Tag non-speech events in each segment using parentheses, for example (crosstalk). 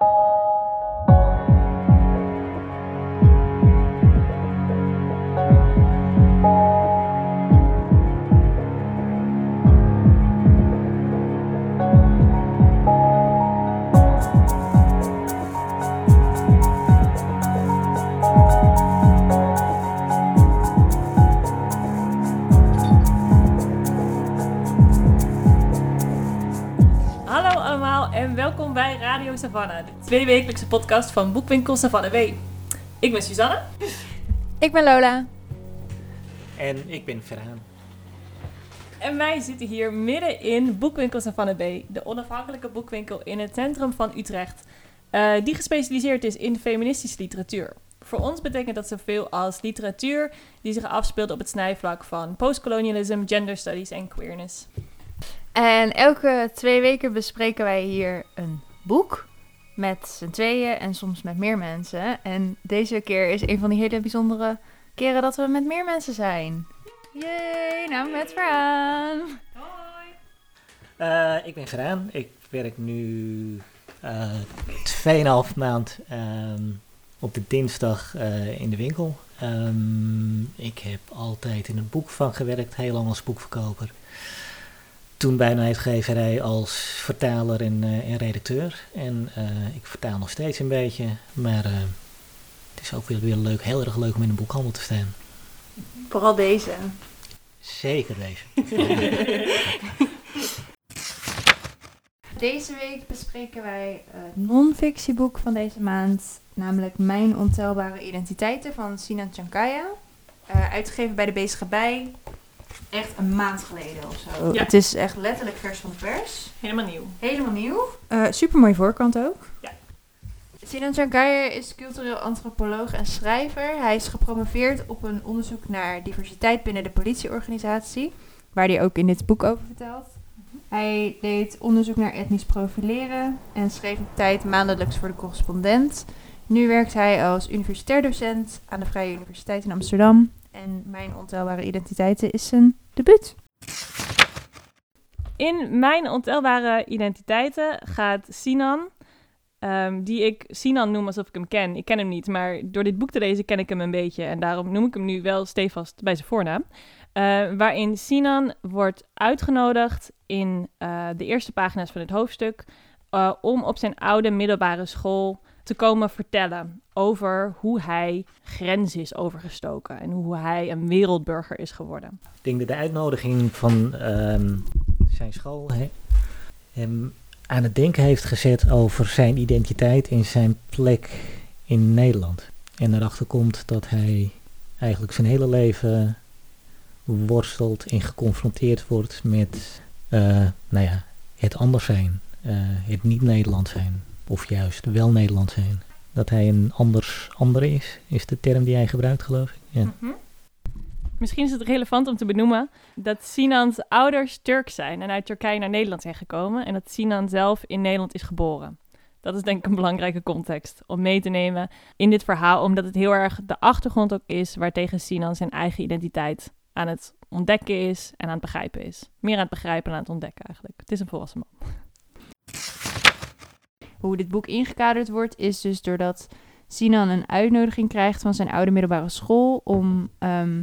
you bij Radio Savannah, de tweewekelijkse podcast van Boekwinkel Savannah W. Ik ben Suzanne. Ik ben Lola. En ik ben Verhaan. En wij zitten hier midden in Boekwinkel Savannah B, de onafhankelijke boekwinkel in het centrum van Utrecht, eh, die gespecialiseerd is in feministische literatuur. Voor ons betekent dat zoveel als literatuur die zich afspeelt op het snijvlak van postkolonialisme, gender studies en queerness. En elke twee weken bespreken wij hier een boek. Met z'n tweeën en soms met meer mensen. En deze keer is een van die hele bijzondere keren dat we met meer mensen zijn. Yay, nou met Veraan. Eh, ik ben Geraan. Ik werk nu eh 2,5 maand ehm, op de dinsdag eh, in de winkel. Ehm, ik heb altijd in een boekvang gewerkt, heel lang als boekverkoper. Toen bij een uitgeverij als vertaler en, eh, en redacteur. En eh, ik vertaal nog steeds een beetje, maar eh, het is ook weer, weer leuk, heel erg leuk om in een boekhandel te staan. Vooral deze. Zeker deze. (laughs) Deze week bespreken wij het non-fictieboek van deze maand. Namelijk Mijn Ontelbare Identiteiten van Sinan Chankaya. Eh, uitgegeven bij de Bezige Bij. Echt een maand geleden of zo. Ja. Het is echt letterlijk vers van de pers. Helemaal nieuw. Helemaal nieuw. super mooie voorkant ook. Ja. Sinan Chankaya is cultureel antropoloog en schrijver. Hij is gepromoveerd op een onderzoek naar diversiteit binnen de politieorganisatie. Waar hij ook in dit boek over vertelt. Hij deed onderzoek naar etnisch profileren en schreef een tijd maandelijks voor de correspondent. Nu werkt hij als universitair docent aan de Vrije Universiteit in Amsterdam. En Mijn Ontelbare Identiteiten is zijn debuut. In mijn ontelbare identiteiten gaat Sinan, ehm, die ik Sinan noem alsof ik hem ken. Ik ken hem niet, maar door dit boek te lezen ken ik hem een beetje. En daarom noem ik hem nu wel stevast bij zijn voornaam. Eh, waarin Sinan wordt uitgenodigd in eh, de eerste pagina's van het hoofdstuk... eh, om op zijn oude middelbare school te komen vertellen over hoe hij grenzen is overgestoken... en hoe hij een wereldburger is geworden. Ik denk dat de uitnodiging van ehm, zijn school he- hem aan het denken heeft gezet over zijn identiteit en zijn plek in Nederland. En erachter komt dat hij eigenlijk zijn hele leven worstelt en geconfronteerd wordt met eh, nou ja, het anders zijn, eh, het niet Nederland zijn, of juist wel Nederland zijn. Dat hij een anders ander is, is de term die hij gebruikt geloof ik. Mhm. Misschien is het relevant om te benoemen dat Sinan's ouders Turk zijn en uit Turkije naar Nederland zijn gekomen en dat Sinan zelf in Nederland is geboren. Dat is denk ik een belangrijke context om mee te nemen in dit verhaal, omdat het heel erg de achtergrond ook is waartegen Sinan zijn eigen identiteit aan het ontdekken is en aan het begrijpen is. Meer aan het begrijpen en aan het ontdekken eigenlijk. Het is een volwassen man. Hoe dit boek ingekaderd wordt, is dus doordat Sinan een uitnodiging krijgt van zijn oude middelbare school om ehm,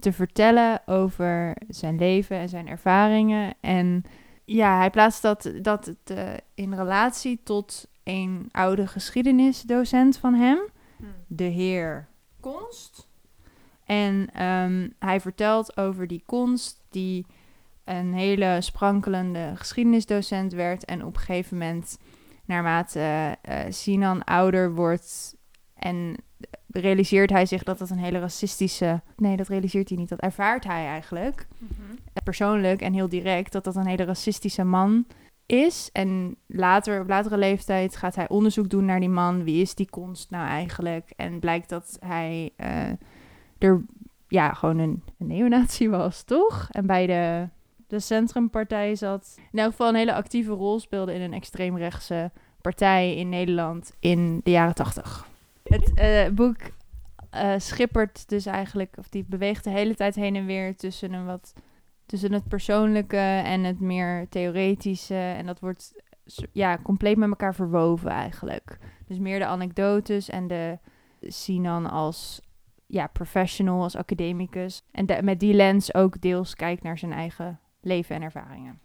te vertellen over zijn leven en zijn ervaringen. En ja, hij plaatst dat, dat het, eh, in relatie tot een oude geschiedenisdocent van hem, de heer Konst. En ehm, hij vertelt over die Konst die een hele sprankelende geschiedenisdocent werd en op een gegeven moment naarmate eh, Sinan ouder wordt en realiseert hij zich dat dat een hele racistische... Nee, dat realiseert hij niet. Dat ervaart hij eigenlijk. Eh, Persoonlijk en heel direct dat dat een hele racistische man is. En later, op latere leeftijd gaat hij onderzoek doen naar die man. Wie is die konst nou eigenlijk? En blijkt dat hij eh, er ja, gewoon een, een neonazi was, toch? En bij de, de Centrumpartij zat. In elk geval een hele actieve rol speelde in een extreemrechtse partij in Nederland in de jaren tachtig. Het eh, boek eh, schippert dus eigenlijk, of die beweegt de hele tijd heen en weer tussen een wat tussen het persoonlijke en het meer theoretische. En dat wordt ja, compleet met elkaar verwoven eigenlijk. Dus meer de anekdotes en de Sinan als ja, professional, als academicus. En met die lens ook deels kijkt naar zijn eigen leven en ervaringen.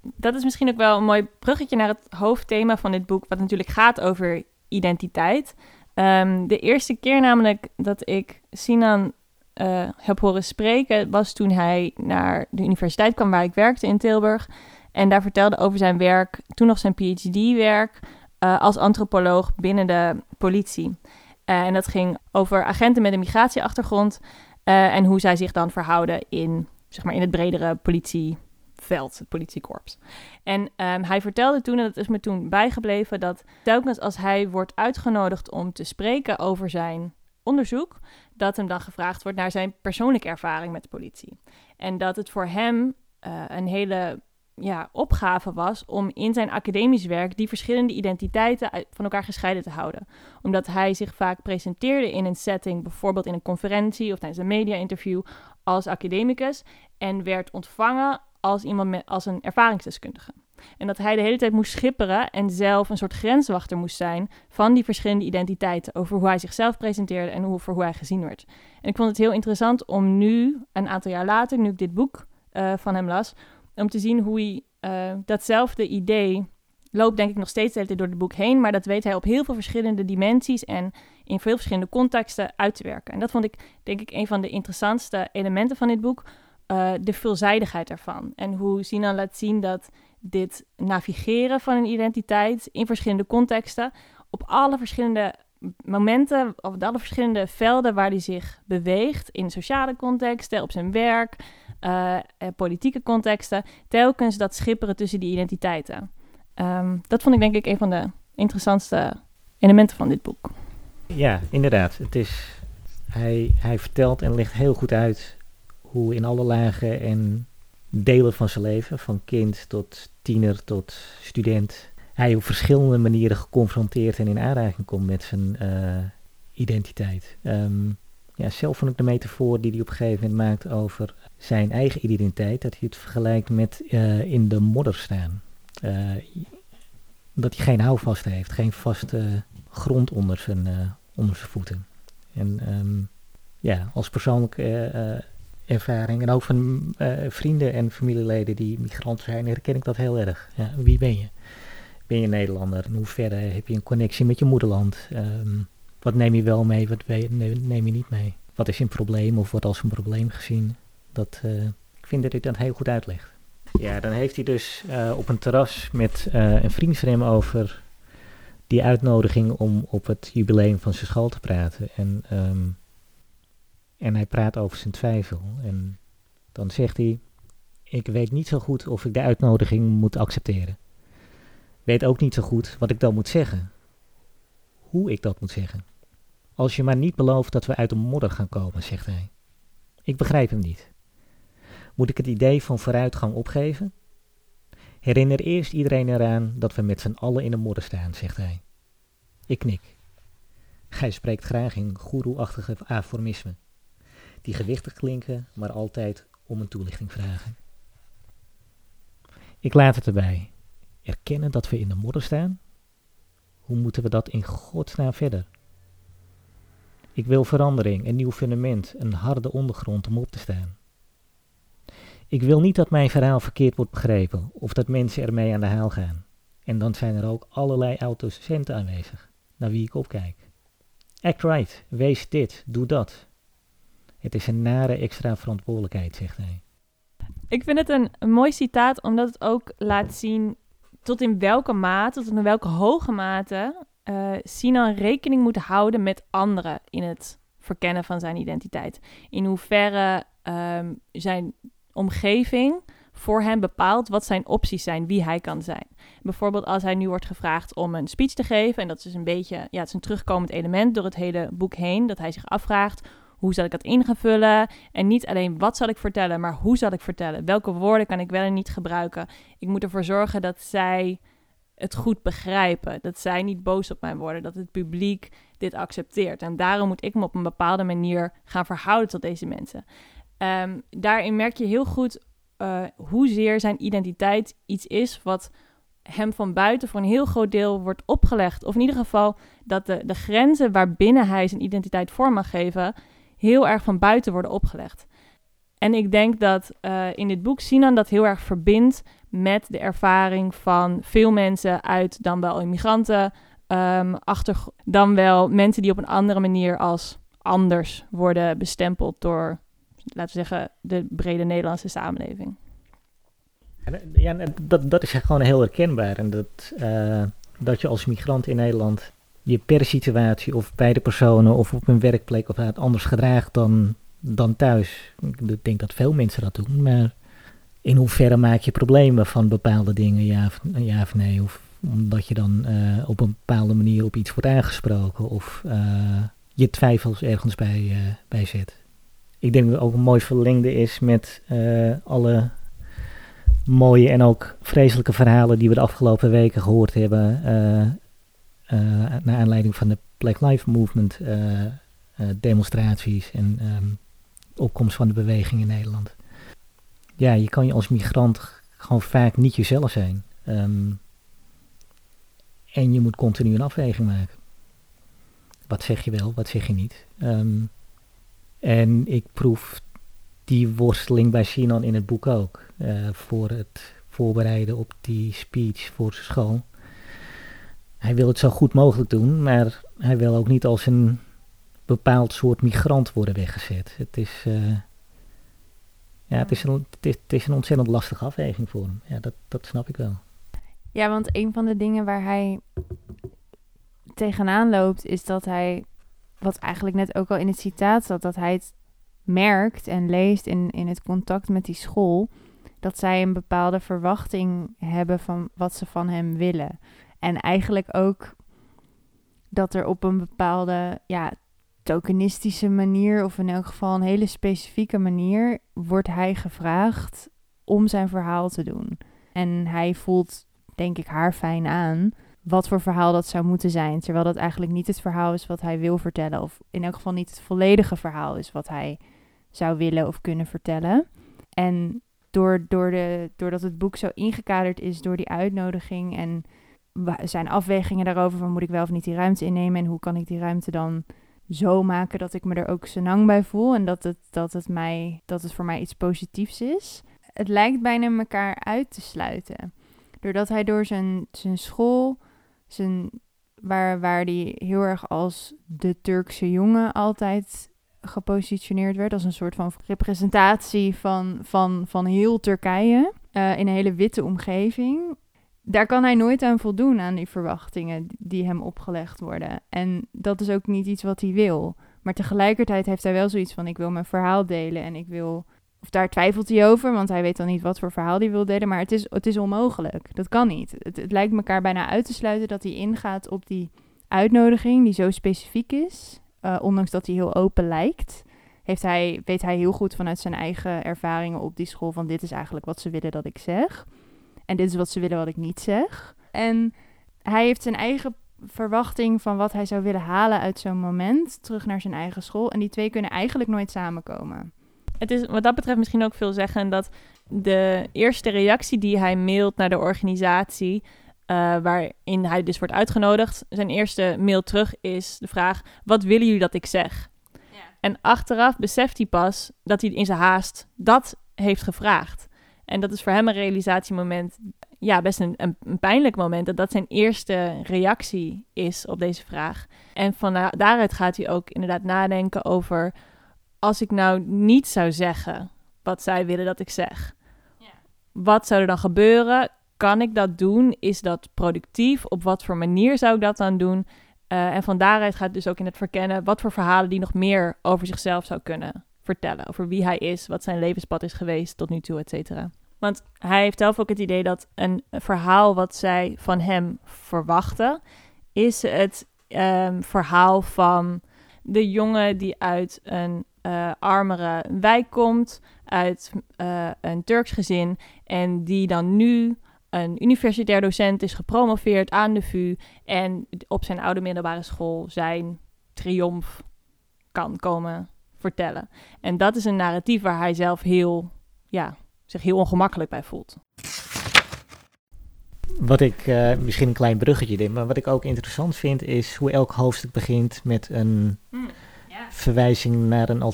Dat is misschien ook wel een mooi bruggetje naar het hoofdthema van dit boek, wat natuurlijk gaat over identiteit. Ehm, de eerste keer namelijk dat ik Sinan eh, heb horen spreken, was toen hij naar de universiteit kwam waar ik werkte in Tilburg. En daar vertelde over zijn werk, toen nog zijn PhD-werk, eh, als antropoloog binnen de politie. En dat ging over agenten met een migratieachtergrond eh, en hoe zij zich dan verhouden in, zeg maar, in het bredere politieveld, het politiekorps. En ehm, hij vertelde toen, en dat is me toen bijgebleven, dat telkens als hij wordt uitgenodigd om te spreken over zijn onderzoek, dat hem dan gevraagd wordt naar zijn persoonlijke ervaring met de politie. En dat het voor hem eh, een hele ja, opgave was om in zijn academisch werk die verschillende identiteiten van elkaar gescheiden te houden. Omdat hij zich vaak presenteerde in een setting, bijvoorbeeld in een conferentie of tijdens een media-interview, als academicus en werd ontvangen als iemand met, als een ervaringsdeskundige. En dat hij de hele tijd moest schipperen en zelf een soort grenswachter moest zijn van die verschillende identiteiten. Over hoe hij zichzelf presenteerde en voor hoe hij gezien werd. En ik vond het heel interessant om nu, een aantal jaar later, nu ik dit boek eh, van hem las, om te zien hoe hij eh, datzelfde idee loopt, denk ik, nog steeds de door het boek heen. Maar dat weet hij op heel veel verschillende dimensies en in veel verschillende contexten uit te werken. En dat vond ik, denk ik, een van de interessantste elementen van dit boek. eh, de veelzijdigheid ervan. En hoe Sinan laat zien dat dit navigeren van een identiteit in verschillende contexten, op alle verschillende momenten, of op alle verschillende velden waar hij zich beweegt, in sociale contexten, op zijn werk, eh, politieke contexten, telkens dat schipperen tussen die identiteiten. Ehm, dat vond ik denk ik een van de interessantste elementen van dit boek. Ja, inderdaad. Het is, hij, hij vertelt en legt heel goed uit hoe in alle lagen en delen van zijn leven, van kind tot tiener tot student, hij op verschillende manieren geconfronteerd en in aanraking komt met zijn eh, identiteit. Ehm, ja, zelf vond ik de metafoor die hij op een gegeven moment maakt over zijn eigen identiteit, dat hij het vergelijkt met eh, in de modder staan. Eh, dat hij geen houvast heeft, geen vaste grond onder zijn, eh, onder zijn voeten. En ehm, ja, als persoonlijke eh, ervaring en ook van vrienden en familieleden die migrant zijn, herken ik dat heel erg. Ja, wie ben je? Ben je Nederlander? In hoeverre heb je een connectie met je moederland? Ehm, wat neem je wel mee, wat neem je niet mee? Wat is een probleem of wordt als een probleem gezien? Dat, ik vind dat hij dat heel goed uitlegt. Ja, dan heeft hij dus eh, op een terras met eh, een vriend over die uitnodiging om op het jubileum van zijn school te praten. En, ehm, en hij praat over zijn twijfel. En dan zegt hij: Ik weet niet zo goed of ik de uitnodiging moet accepteren. Weet ook niet zo goed wat ik dan moet zeggen. Hoe ik dat moet zeggen. Als je maar niet belooft dat we uit de modder gaan komen, zegt hij. Ik begrijp hem niet. Moet ik het idee van vooruitgang opgeven? Herinner eerst iedereen eraan dat we met z'n allen in de modder staan, zegt hij. Ik knik. Hij spreekt graag in goeroe-achtige aforismen, die gewichtig klinken, maar altijd om een toelichting vragen. Ik laat het erbij. Erkennen dat we in de modder staan? Hoe moeten we dat in godsnaam verder? Ik wil verandering, een nieuw fundament, een harde ondergrond om op te staan. Ik wil niet dat mijn verhaal verkeerd wordt begrepen of dat mensen ermee aan de haal gaan. En dan zijn er ook allerlei autocenten aanwezig, naar wie ik opkijk. Act right, wees dit, doe dat. Het is een nare extra verantwoordelijkheid, zegt hij. Ik vind het een, mooi citaat, omdat het ook laat zien tot in welke mate, tot in welke hoge mate eh Sinan rekening moet houden met anderen in het verkennen van zijn identiteit. In hoeverre ehm, zijn omgeving voor hem bepaalt wat zijn opties zijn, wie hij kan zijn. Bijvoorbeeld als hij nu wordt gevraagd om een speech te geven, en dat is een beetje, ja, het is een terugkomend element door het hele boek heen, dat hij zich afvraagt, hoe zal ik dat in vullen? En niet alleen wat zal ik vertellen, maar hoe zal ik vertellen? Welke woorden kan ik wel en niet gebruiken? Ik moet ervoor zorgen dat zij het goed begrijpen. Dat zij niet boos op mij worden. Dat het publiek dit accepteert. En daarom moet ik me op een bepaalde manier gaan verhouden tot deze mensen. Ehm, daarin merk je heel goed uh, hoezeer zijn identiteit iets is wat hem van buiten voor een heel groot deel wordt opgelegd. Of in ieder geval dat de, de grenzen waarbinnen hij zijn identiteit vorm mag geven, heel erg van buiten worden opgelegd. En ik denk dat uh, in dit boek Sinan dat heel erg verbindt met de ervaring van veel mensen uit dan wel immigranten, um, achter, dan wel mensen die op een andere manier als anders worden bestempeld door, laten we zeggen, de brede Nederlandse samenleving. Ja, dat, dat is gewoon heel herkenbaar. En dat, uh, dat je als migrant in Nederland je per situatie of bij de personen of op een werkplek of het anders gedraagt dan, dan thuis. Ik denk dat veel mensen dat doen, maar in hoeverre maak je problemen van bepaalde dingen, ja of, ja of nee? Of omdat je dan uh, op een bepaalde manier op iets wordt aangesproken of je twijfels ergens bij, bij zet. Ik denk dat ook een mooi verlengde is met alle mooie en ook vreselijke verhalen die we de afgelopen weken gehoord hebben. naar aanleiding van de Black Lives Movement demonstraties en um, opkomst van de beweging in Nederland. Ja, je kan je als migrant gewoon vaak niet jezelf zijn. Um, en je moet continu een afweging maken. Wat zeg je wel, wat zeg je niet? Um, en ik proef die worsteling bij Sinan in het boek ook. Uh, voor het voorbereiden op die speech voor zijn school. Hij wil het zo goed mogelijk doen, maar hij wil ook niet als een bepaald soort migrant worden weggezet. Het is, uh, ja, het is, een, het, is, het is een ontzettend lastige afweging voor hem. Ja, dat, dat snap ik wel. Ja, want een van de dingen waar hij tegenaan loopt, is dat hij, wat eigenlijk net ook al in het citaat zat, dat hij het merkt en leest in, in het contact met die school, dat zij een bepaalde verwachting hebben van wat ze van hem willen. En eigenlijk ook dat er op een bepaalde ja, tokenistische manier, of in elk geval een hele specifieke manier, wordt hij gevraagd om zijn verhaal te doen. En hij voelt denk ik, haar fijn aan wat voor verhaal dat zou moeten zijn. Terwijl dat eigenlijk niet het verhaal is wat hij wil vertellen. Of in elk geval niet het volledige verhaal is wat hij zou willen of kunnen vertellen. En door, door de, doordat het boek zo ingekaderd is door die uitnodiging en zijn afwegingen daarover van moet ik wel of niet die ruimte innemen en hoe kan ik die ruimte dan zo maken dat ik me er ook senang bij voel en dat het, dat het, mij, dat het voor mij iets positiefs is. Het lijkt bijna elkaar uit te sluiten. Doordat hij door zijn, zijn school, waar, waar hij heel erg als de Turkse jongen altijd gepositioneerd werd, als een soort van representatie van, van, van heel Turkije uh, in een hele witte omgeving. Daar kan hij nooit aan voldoen aan die verwachtingen die hem opgelegd worden. En dat is ook niet iets wat hij wil. Maar tegelijkertijd heeft hij wel zoiets van: ik wil mijn verhaal delen en ik wil daar twijfelt hij over, want hij weet dan niet wat voor verhaal hij wil delen. Maar het is, het is onmogelijk. Dat kan niet. Het, het lijkt elkaar bijna uit te sluiten dat hij ingaat op die uitnodiging die zo specifiek is. Uh, ondanks dat hij heel open lijkt, heeft hij, weet hij heel goed vanuit zijn eigen ervaringen op die school van dit is eigenlijk wat ze willen dat ik zeg. En dit is wat ze willen wat ik niet zeg. En hij heeft zijn eigen verwachting van wat hij zou willen halen uit zo'n moment terug naar zijn eigen school. En die twee kunnen eigenlijk nooit samenkomen het is wat dat betreft misschien ook veel zeggen dat de eerste reactie die hij mailt naar de organisatie, uh, waarin hij dus wordt uitgenodigd, zijn eerste mail terug is de vraag: wat willen jullie dat ik zeg? Ja. En achteraf beseft hij pas dat hij in zijn haast dat heeft gevraagd. En dat is voor hem een realisatiemoment, ja, best een, een, een pijnlijk moment. Dat dat zijn eerste reactie is op deze vraag. En van daaruit gaat hij ook inderdaad nadenken over als ik nou niet zou zeggen wat zij willen dat ik zeg, ja. wat zou er dan gebeuren? Kan ik dat doen? Is dat productief? Op wat voor manier zou ik dat dan doen? Uh, en van daaruit gaat het dus ook in het verkennen wat voor verhalen die nog meer over zichzelf zou kunnen vertellen. Over wie hij is, wat zijn levenspad is geweest tot nu toe, et cetera. Want hij heeft zelf ook het idee dat een verhaal wat zij van hem verwachten, is het um, verhaal van de jongen die uit een uh, armere wijk komt, uit uh, een Turks gezin en die dan nu een universitair docent is gepromoveerd aan de VU en op zijn oude middelbare school zijn triomf kan komen vertellen. En dat is een narratief waar hij zelf heel, ja, zich heel ongemakkelijk bij voelt. wat ik, uh, misschien een klein bruggetje dit, maar wat ik ook interessant vind is hoe elk hoofdstuk begint met een mm, verwijzing naar een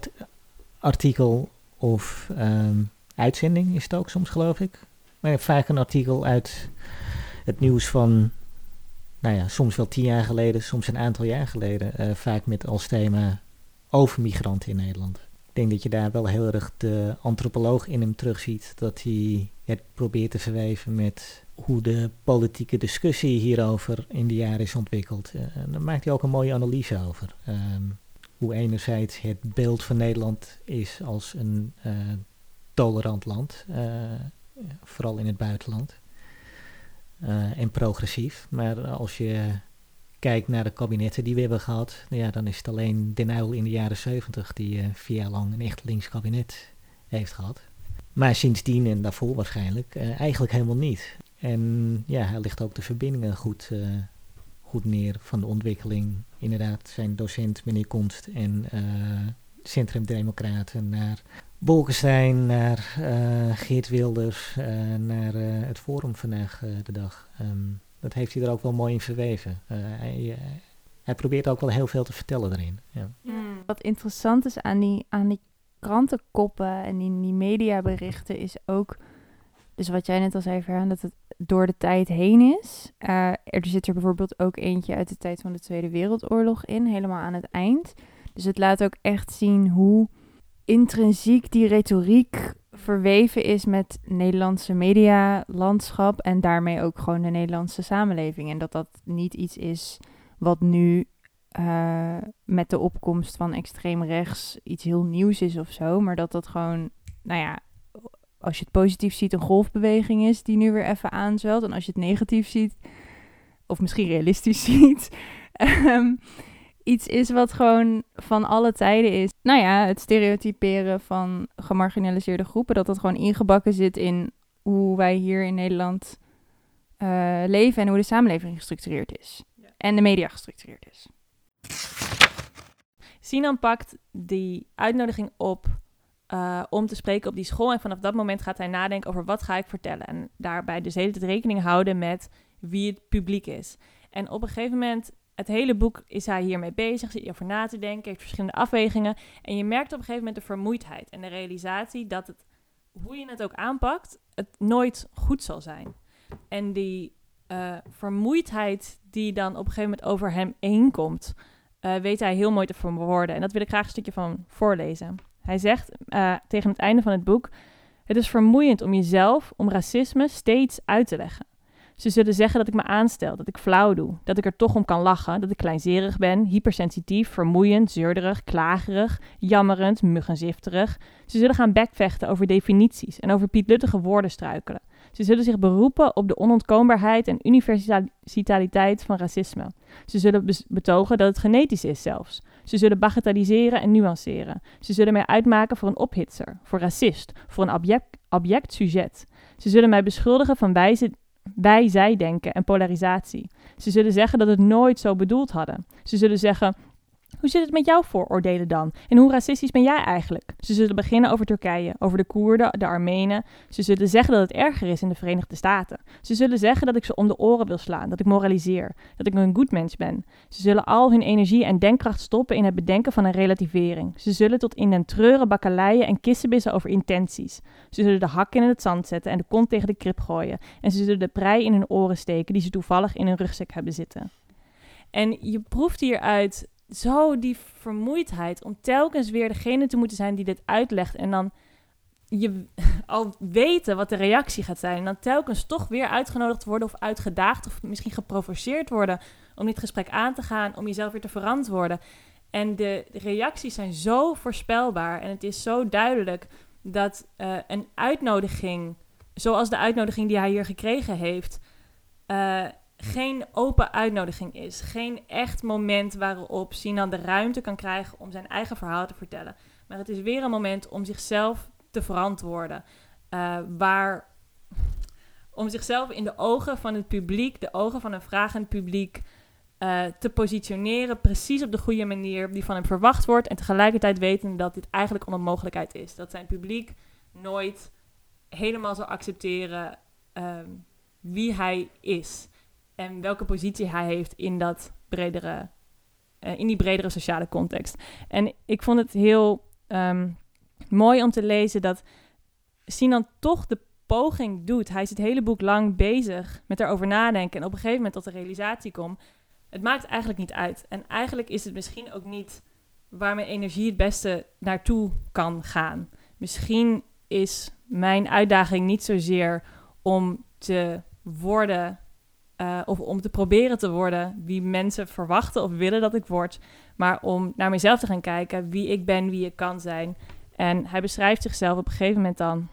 artikel of um, uitzending, is het ook soms geloof ik. Maar vaak een artikel uit het nieuws van, nou ja, soms wel tien jaar geleden, soms een aantal jaar geleden. Uh, vaak met als thema over migranten in Nederland. Ik denk dat je daar wel heel erg de antropoloog in hem terugziet. Dat hij het probeert te verweven met hoe de politieke discussie hierover in de jaren is ontwikkeld. Uh, en daar maakt hij ook een mooie analyse over. Um, hoe enerzijds het beeld van Nederland is als een uh, tolerant land, uh, vooral in het buitenland, en progressief. Maar als je kijkt naar de kabinetten die we hebben gehad, ja, dan is het alleen Den Uyl in de jaren 70 die vier jaar lang een echt links kabinet heeft gehad. Maar sindsdien en daarvoor waarschijnlijk eigenlijk helemaal niet. En ja, hij ligt ook de verbindingen goed, goed neer van de ontwikkeling. Inderdaad, zijn docent meneer Konst en uh, Centrum Democraten naar Bolkestein, naar uh, Geert Wilders, naar het Forum vandaag de dag. Um, dat heeft hij er ook wel mooi in verweven. hij, hij probeert ook wel heel veel te vertellen erin. Ja. Hmm. Wat interessant is aan die, aan die krantenkoppen en die, die mediaberichten is ook... Dus wat jij net al zei, Verhaan, dat het door de tijd heen is. Uh, er zit er bijvoorbeeld ook eentje uit de tijd van de Tweede Wereldoorlog in, helemaal aan het eind. Dus het laat ook echt zien hoe intrinsiek die retoriek verweven is met Nederlandse medialandschap en daarmee ook gewoon de Nederlandse samenleving. En dat dat niet iets is wat nu uh, met de opkomst van extreem rechts iets heel nieuws is of zo, maar dat dat gewoon, nou ja, als je het positief ziet, een golfbeweging is die nu weer even aanzwelt. En als je het negatief ziet, of misschien realistisch (laughs) ziet, um, iets is wat gewoon van alle tijden is. Nou ja, het stereotyperen van gemarginaliseerde groepen, dat dat gewoon ingebakken zit in hoe wij hier in Nederland uh, leven en hoe de samenleving gestructureerd is. En de media gestructureerd is. Sinan pakt die uitnodiging op uh, om te spreken op die school. En vanaf dat moment gaat hij nadenken over wat ga ik vertellen. En daarbij dus hele tijd rekening houden met wie het publiek is. En op een gegeven moment, het hele boek is hij hiermee bezig, zit je over na te denken, heeft verschillende afwegingen. En je merkt op een gegeven moment de vermoeidheid en de realisatie dat het, hoe je het ook aanpakt, het nooit goed zal zijn. En die uh, vermoeidheid die dan op een gegeven moment over hem heen komt, uh, weet hij heel mooi te verwoorden. En dat wil ik graag een stukje van voorlezen. Hij zegt uh, tegen het einde van het boek: Het is vermoeiend om jezelf, om racisme steeds uit te leggen. Ze zullen zeggen dat ik me aanstel, dat ik flauw doe, dat ik er toch om kan lachen, dat ik kleinzerig ben, hypersensitief, vermoeiend, zeurderig, klagerig, jammerend, muggenzifterig. Ze zullen gaan bekvechten over definities en over pietluttige woorden struikelen. Ze zullen zich beroepen op de onontkoombaarheid en universaliteit van racisme. Ze zullen betogen dat het genetisch is zelfs. Ze zullen bagatelliseren en nuanceren. Ze zullen mij uitmaken voor een ophitser, voor racist, voor een object, object sujet. Ze zullen mij beschuldigen van wijze, wij-zij-denken en polarisatie. Ze zullen zeggen dat het nooit zo bedoeld hadden. Ze zullen zeggen hoe zit het met jouw vooroordelen dan? En hoe racistisch ben jij eigenlijk? Ze zullen beginnen over Turkije, over de Koerden, de Armenen. Ze zullen zeggen dat het erger is in de Verenigde Staten. Ze zullen zeggen dat ik ze om de oren wil slaan, dat ik moraliseer, dat ik een goed mens ben. Ze zullen al hun energie en denkkracht stoppen in het bedenken van een relativering. Ze zullen tot in den treuren bakkeleien en kissenbissen over intenties. Ze zullen de hakken in het zand zetten en de kont tegen de krip gooien. En ze zullen de prei in hun oren steken die ze toevallig in hun rugzak hebben zitten. En je proeft hieruit zo die vermoeidheid om telkens weer degene te moeten zijn die dit uitlegt en dan je (laughs) al weten wat de reactie gaat zijn en dan telkens toch weer uitgenodigd worden of uitgedaagd of misschien geprovoceerd worden om dit gesprek aan te gaan, om jezelf weer te verantwoorden. En de, reacties zijn zo voorspelbaar en het is zo duidelijk dat uh, een uitnodiging, zoals de uitnodiging die hij hier gekregen heeft, uh, geen open uitnodiging is. Geen echt moment waarop Sinan de ruimte kan krijgen om zijn eigen verhaal te vertellen. Maar het is weer een moment om zichzelf te verantwoorden. Uh, waar, om zichzelf in de ogen van het publiek, de ogen van een vragend publiek, uh, te positioneren. Precies op de goede manier die van hem verwacht wordt. En tegelijkertijd weten dat dit eigenlijk onmogelijkheid is. Dat zijn publiek nooit helemaal zal accepteren. Um, wie hij is en welke positie hij heeft in dat bredere, eh, in die bredere sociale context. En ik vond het heel ehm, mooi om te lezen dat Sinan toch de poging doet. Hij is het hele boek lang bezig met erover nadenken en op een gegeven moment tot de realisatie komt. Het maakt eigenlijk niet uit. En eigenlijk is het misschien ook niet waar mijn energie het beste naartoe kan gaan. Misschien is mijn uitdaging niet zozeer om te worden uh, of om te proberen te worden wie mensen verwachten of willen dat ik word, maar om naar mezelf te gaan kijken wie ik ben, wie ik kan zijn. En hij beschrijft zichzelf op een gegeven moment dan.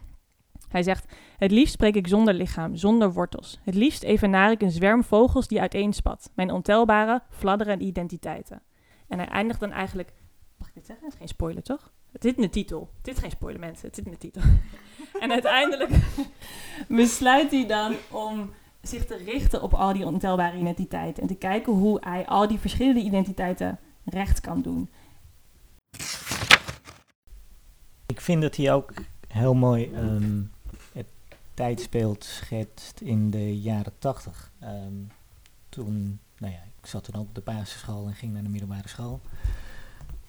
Hij zegt: Het liefst spreek ik zonder lichaam, zonder wortels. Het liefst evenaar ik een zwerm vogels die uiteenspat, mijn ontelbare, fladderende identiteiten. En hij eindigt dan eigenlijk. Mag ik dit zeggen? Het is geen spoiler, toch? Het zit in de titel. Het is geen spoiler, mensen. Het zit in de titel. (laughs) en uiteindelijk (laughs) besluit hij dan om zich te richten op al die ontelbare identiteiten. En te kijken hoe hij al die verschillende identiteiten recht kan doen. Ik vind dat hij ook heel mooi um, het tijdsbeeld schetst in de jaren tachtig. Um, toen, nou ja, ik zat toen ook op de basisschool en ging naar de middelbare school.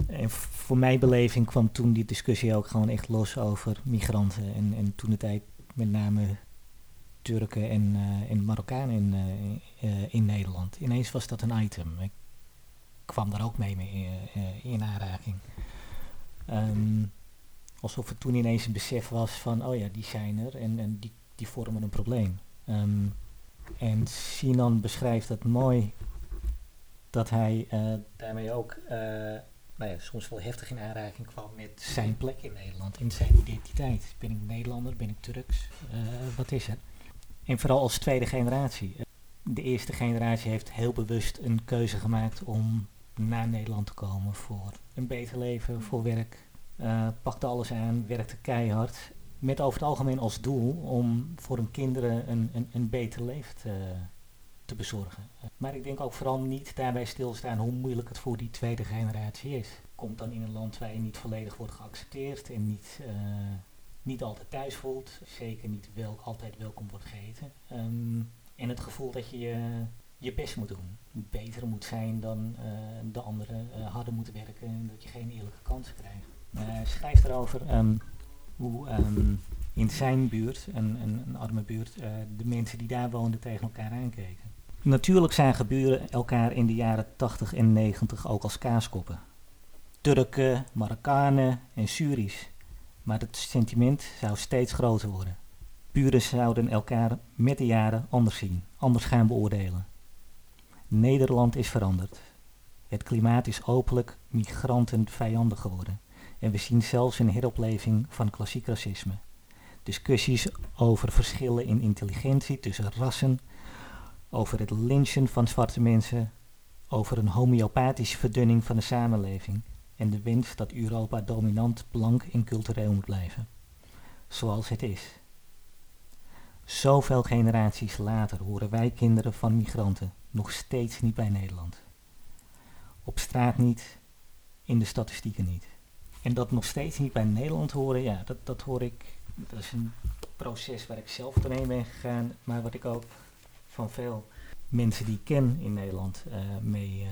En voor mijn beleving kwam toen die discussie ook gewoon echt los over migranten. En, en toen de tijd met name Turken en, uh, en Marokkanen in, uh, in Nederland. Ineens was dat een item. Ik kwam daar ook mee, mee in aanraking. Um, alsof het toen ineens een besef was van, oh ja, die zijn er en, en die, die vormen een probleem. Um, en Sinan beschrijft het mooi dat hij daarmee ook nou ja, soms wel heftig in aanraking kwam met zijn plek in Nederland, in zijn identiteit. Ben ik Nederlander, ben ik Turks, uh, wat is er? En vooral als tweede generatie. De eerste generatie heeft heel bewust een keuze gemaakt om naar Nederland te komen voor een beter leven, voor werk. Uh, pakte alles aan, werkte keihard. Met over het algemeen als doel om voor hun kinderen een, een, een beter leven te, te bezorgen. Maar ik denk ook vooral niet daarbij stilstaan hoe moeilijk het voor die tweede generatie is. Komt dan in een land waar je niet volledig wordt geaccepteerd en niet, uh, niet altijd thuis voelt. Zeker niet wel, altijd welkom wordt geheten. Um, en het gevoel dat je je, je best moet doen. Beter moet zijn dan uh, de anderen, uh, harder moeten werken en dat je geen eerlijke kansen krijgt. Hij schrijft erover um, hoe um, in zijn buurt, een, een, arme buurt, de mensen die daar woonden tegen elkaar aankeken. Natuurlijk zijn geburen elkaar in de jaren 80 en 90 ook als kaaskoppen. Turken, Marokkanen en Syrisch. Maar het sentiment zou steeds groter worden. Buren zouden elkaar met de jaren anders zien, anders gaan beoordelen. Nederland is veranderd. Het klimaat is openlijk migrantenvijandig geworden. En we zien zelfs een heropleving van klassiek racisme. Discussies over verschillen in intelligentie tussen rassen over het lynchen van zwarte mensen, over een homeopathische verdunning van de samenleving en de wens dat Europa dominant, blank en cultureel moet blijven. Zoals het is. Zoveel generaties later horen wij kinderen van migranten nog steeds niet bij Nederland. Op straat niet, in de statistieken niet. En dat nog steeds niet bij Nederland horen, ja, dat, dat hoor ik. Dat is een proces waar ik zelf doorheen ben gegaan, maar wat ik ook van veel mensen die ik ken in Nederland uh, mee,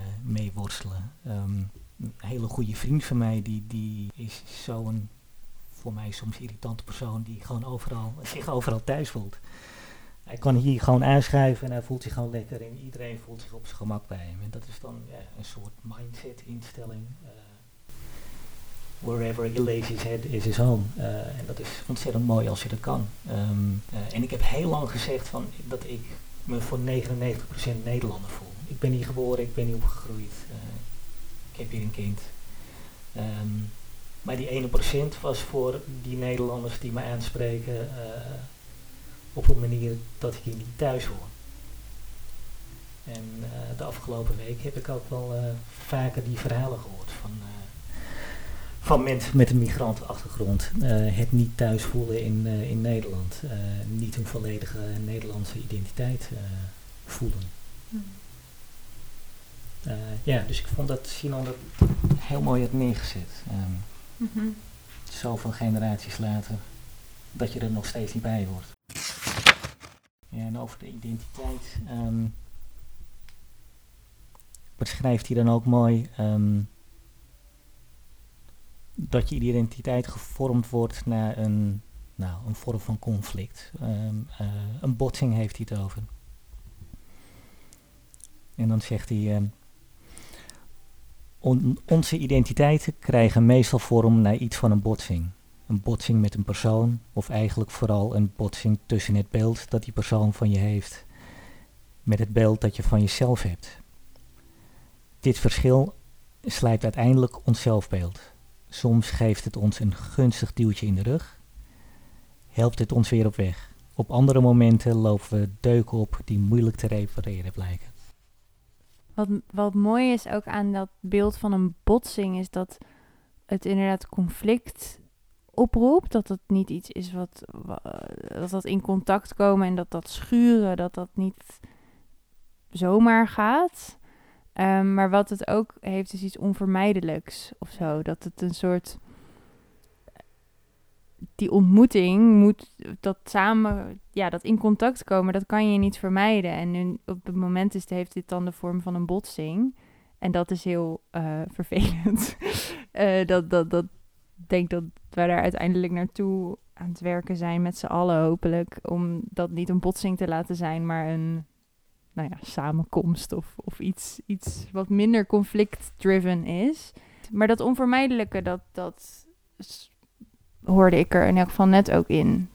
uh, een hele goede vriend van mij, die, die is zo'n voor mij soms irritante persoon die gewoon overal, (laughs) zich overal thuis voelt. Hij kan hier gewoon aanschuiven en hij voelt zich gewoon lekker en iedereen voelt zich op zijn gemak bij hem. En dat is dan ja, een soort mindset instelling. Uh, wherever he his head is his home. Uh, en dat is ontzettend mooi als je dat kan. Um, uh, en ik heb heel lang gezegd van, dat ik me voor 99% Nederlander voel. Ik ben hier geboren, ik ben hier opgegroeid. Heb hier een kind. Um, maar die ene procent was voor die Nederlanders die me aanspreken uh, op een manier dat ik hier niet thuis hoor. En uh, de afgelopen week heb ik ook wel vaker die verhalen gehoord van van mensen met een migrantenachtergrond het niet thuis voelen in, in Nederland. Niet een volledige Nederlandse identiteit voelen. Mm. ja, dus ik vond dat Sinan dat heel mooi had neergezet. Um, mm -hmm. Zoveel generaties later, dat je er nog steeds niet bij hoort. Ja, en over de identiteit ehm, beschrijft hij dan ook mooi ehm, dat je identiteit gevormd wordt naar een, nou, een vorm van conflict. Eh, een botsing heeft hij het over. En dan zegt hij. "On- onze identiteiten krijgen meestal vorm naar iets van een botsing. Een botsing met een persoon, of eigenlijk vooral een botsing tussen het beeld dat die persoon van je heeft, met het beeld dat je van jezelf hebt. Dit verschil slijpt uiteindelijk ons zelfbeeld. Soms geeft het ons een gunstig duwtje in de rug, helpt het ons weer op weg. Op andere momenten lopen we deuken op die moeilijk te repareren blijken. Wat, mooi is ook aan dat beeld van een botsing, is dat het inderdaad conflict oproept. Dat het niet iets is wat, wa- dat dat in contact komen en dat dat schuren, dat dat niet zomaar gaat. Ehm, maar wat het ook heeft, is iets onvermijdelijks of zo. Dat het een soort. Die ontmoeting moet dat samen, ja, dat in contact komen, dat kan je niet vermijden. En nu, op het moment is, heeft dit dan de vorm van een botsing. En dat is heel eh, (laughs) vervelend. Eh, dat, dat, dat denk dat we daar uiteindelijk naartoe aan het werken zijn met z'n allen hopelijk. Om dat niet een botsing te laten zijn, maar een nou ja, samenkomst of, of iets, iets wat minder conflict-driven is. Maar dat onvermijdelijke, dat, dat hoorde ik er in elk geval net ook in.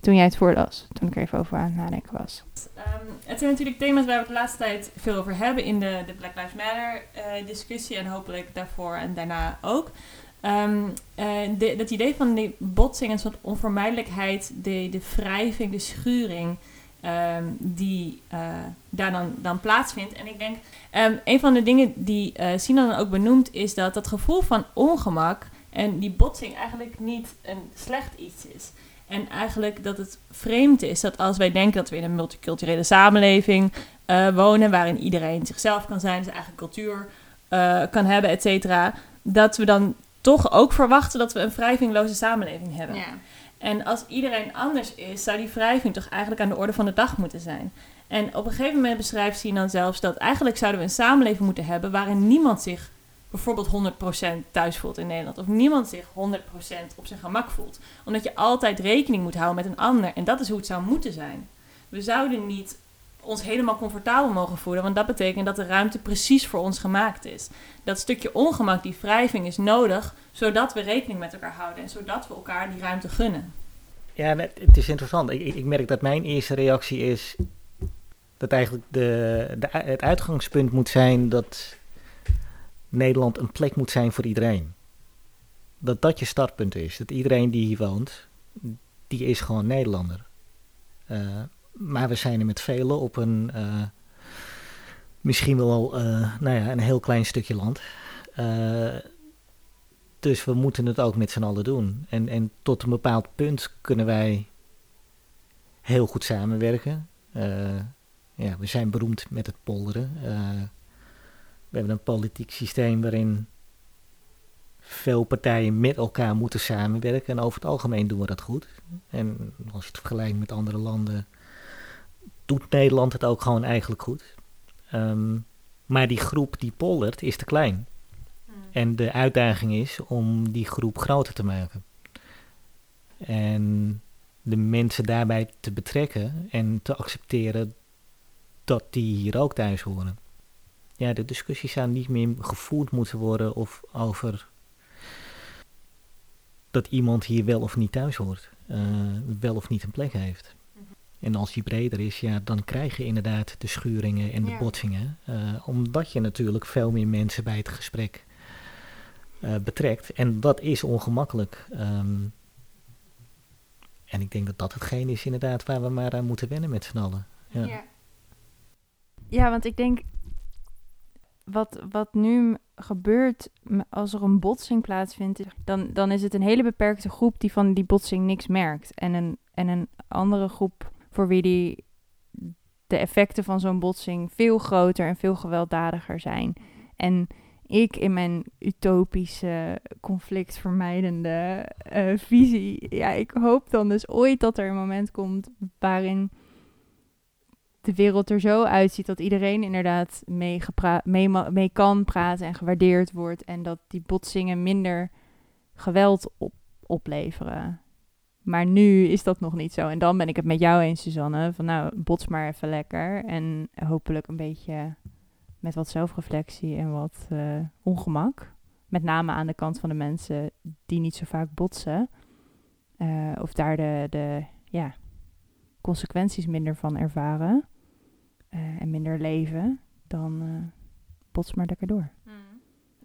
Toen jij het voorlas, toen ik er even over aan het nadenken was. Ehm, het zijn natuurlijk thema's waar we het de laatste tijd veel over hebben in de, de Black Lives Matter eh, discussie en hopelijk daarvoor en daarna ook. Ehm, eh, de, dat idee van die botsing, een soort onvermijdelijkheid, de, de wrijving, de schuring ehm, die eh, daar dan, dan plaatsvindt. En ik denk, een van de dingen die eh Sinan ook benoemt, is dat dat gevoel van ongemak en die botsing eigenlijk niet een slecht iets is. En eigenlijk dat het vreemd is dat als wij denken dat we in een multiculturele samenleving eh, wonen, waarin iedereen zichzelf kan zijn, zijn eigen cultuur eh, kan hebben, et cetera, dat we dan toch ook verwachten dat we een wrijvingloze samenleving hebben. En als iedereen anders is, zou die wrijving toch eigenlijk aan de orde van de dag moeten zijn. En op een gegeven moment beschrijft Sinan zelfs dat eigenlijk zouden we een samenleving moeten hebben waarin niemand zich bijvoorbeeld 100% thuis voelt in Nederland. Of niemand zich 100% op zijn gemak voelt. Omdat je altijd rekening moet houden met een ander. En dat is hoe het zou moeten zijn. We zouden niet ons helemaal comfortabel mogen voelen. Want dat betekent dat de ruimte precies voor ons gemaakt is. Dat stukje ongemak, die wrijving, is nodig. Zodat we rekening met elkaar houden. En zodat we elkaar die ruimte gunnen. Ja, het is interessant. Ik ik merk dat mijn eerste reactie is dat eigenlijk de, de, het uitgangspunt moet zijn dat Nederland een plek moet zijn voor iedereen. Dat dat je startpunt is. Dat iedereen die hier woont, die is gewoon Nederlander. Eh, maar we zijn er met velen op een eh, misschien wel eh, nou ja, een heel klein stukje land. Dus we moeten het ook met z'n allen doen. En, en tot een bepaald punt kunnen wij heel goed samenwerken. Ja, we zijn beroemd met het polderen. We hebben een politiek systeem waarin veel partijen met elkaar moeten samenwerken. En over het algemeen doen we dat goed. En als je het vergelijkt met andere landen, doet Nederland het ook gewoon eigenlijk goed. Ehm, maar die groep die poldert is te klein. En de uitdaging is om die groep groter te maken. En de mensen daarbij te betrekken en te accepteren dat die hier ook thuis horen. Ja, de discussies zou niet meer gevoerd moeten worden of over dat iemand hier wel of niet thuis hoort, eh, wel of niet een plek heeft. En als die breder is, ja, dan krijg je inderdaad de schuringen en de Ja. botsingen. eh, omdat je natuurlijk veel meer mensen bij het gesprek eh, betrekt. En dat is ongemakkelijk. Ehm, en ik denk dat dat hetgeen is inderdaad waar we maar aan moeten wennen met z'n allen. Ja. Ja. Ja, want ik denk wat, wat nu gebeurt als er een botsing plaatsvindt, dan, dan is het een hele beperkte groep die van die botsing niks merkt. En een, en een andere groep voor wie die de effecten van zo'n botsing veel groter en veel gewelddadiger zijn. En ik in mijn utopische, conflictvermijdende eh, visie, ja, ik hoop dan dus ooit dat er een moment komt waarin de wereld er zo uitziet dat iedereen inderdaad mee, mee kan praten en gewaardeerd wordt. En dat die botsingen minder geweld op, opleveren. Maar nu is dat nog niet zo. En dan ben ik het met jou eens, Suzanne. Van nou, bots maar even lekker. En hopelijk een beetje met wat zelfreflectie en wat eh, ongemak. Met name aan de kant van de mensen die niet zo vaak botsen. Eh, of daar de, de ja, consequenties minder van ervaren. Eh, en minder leven. Dan eh bots maar lekker door.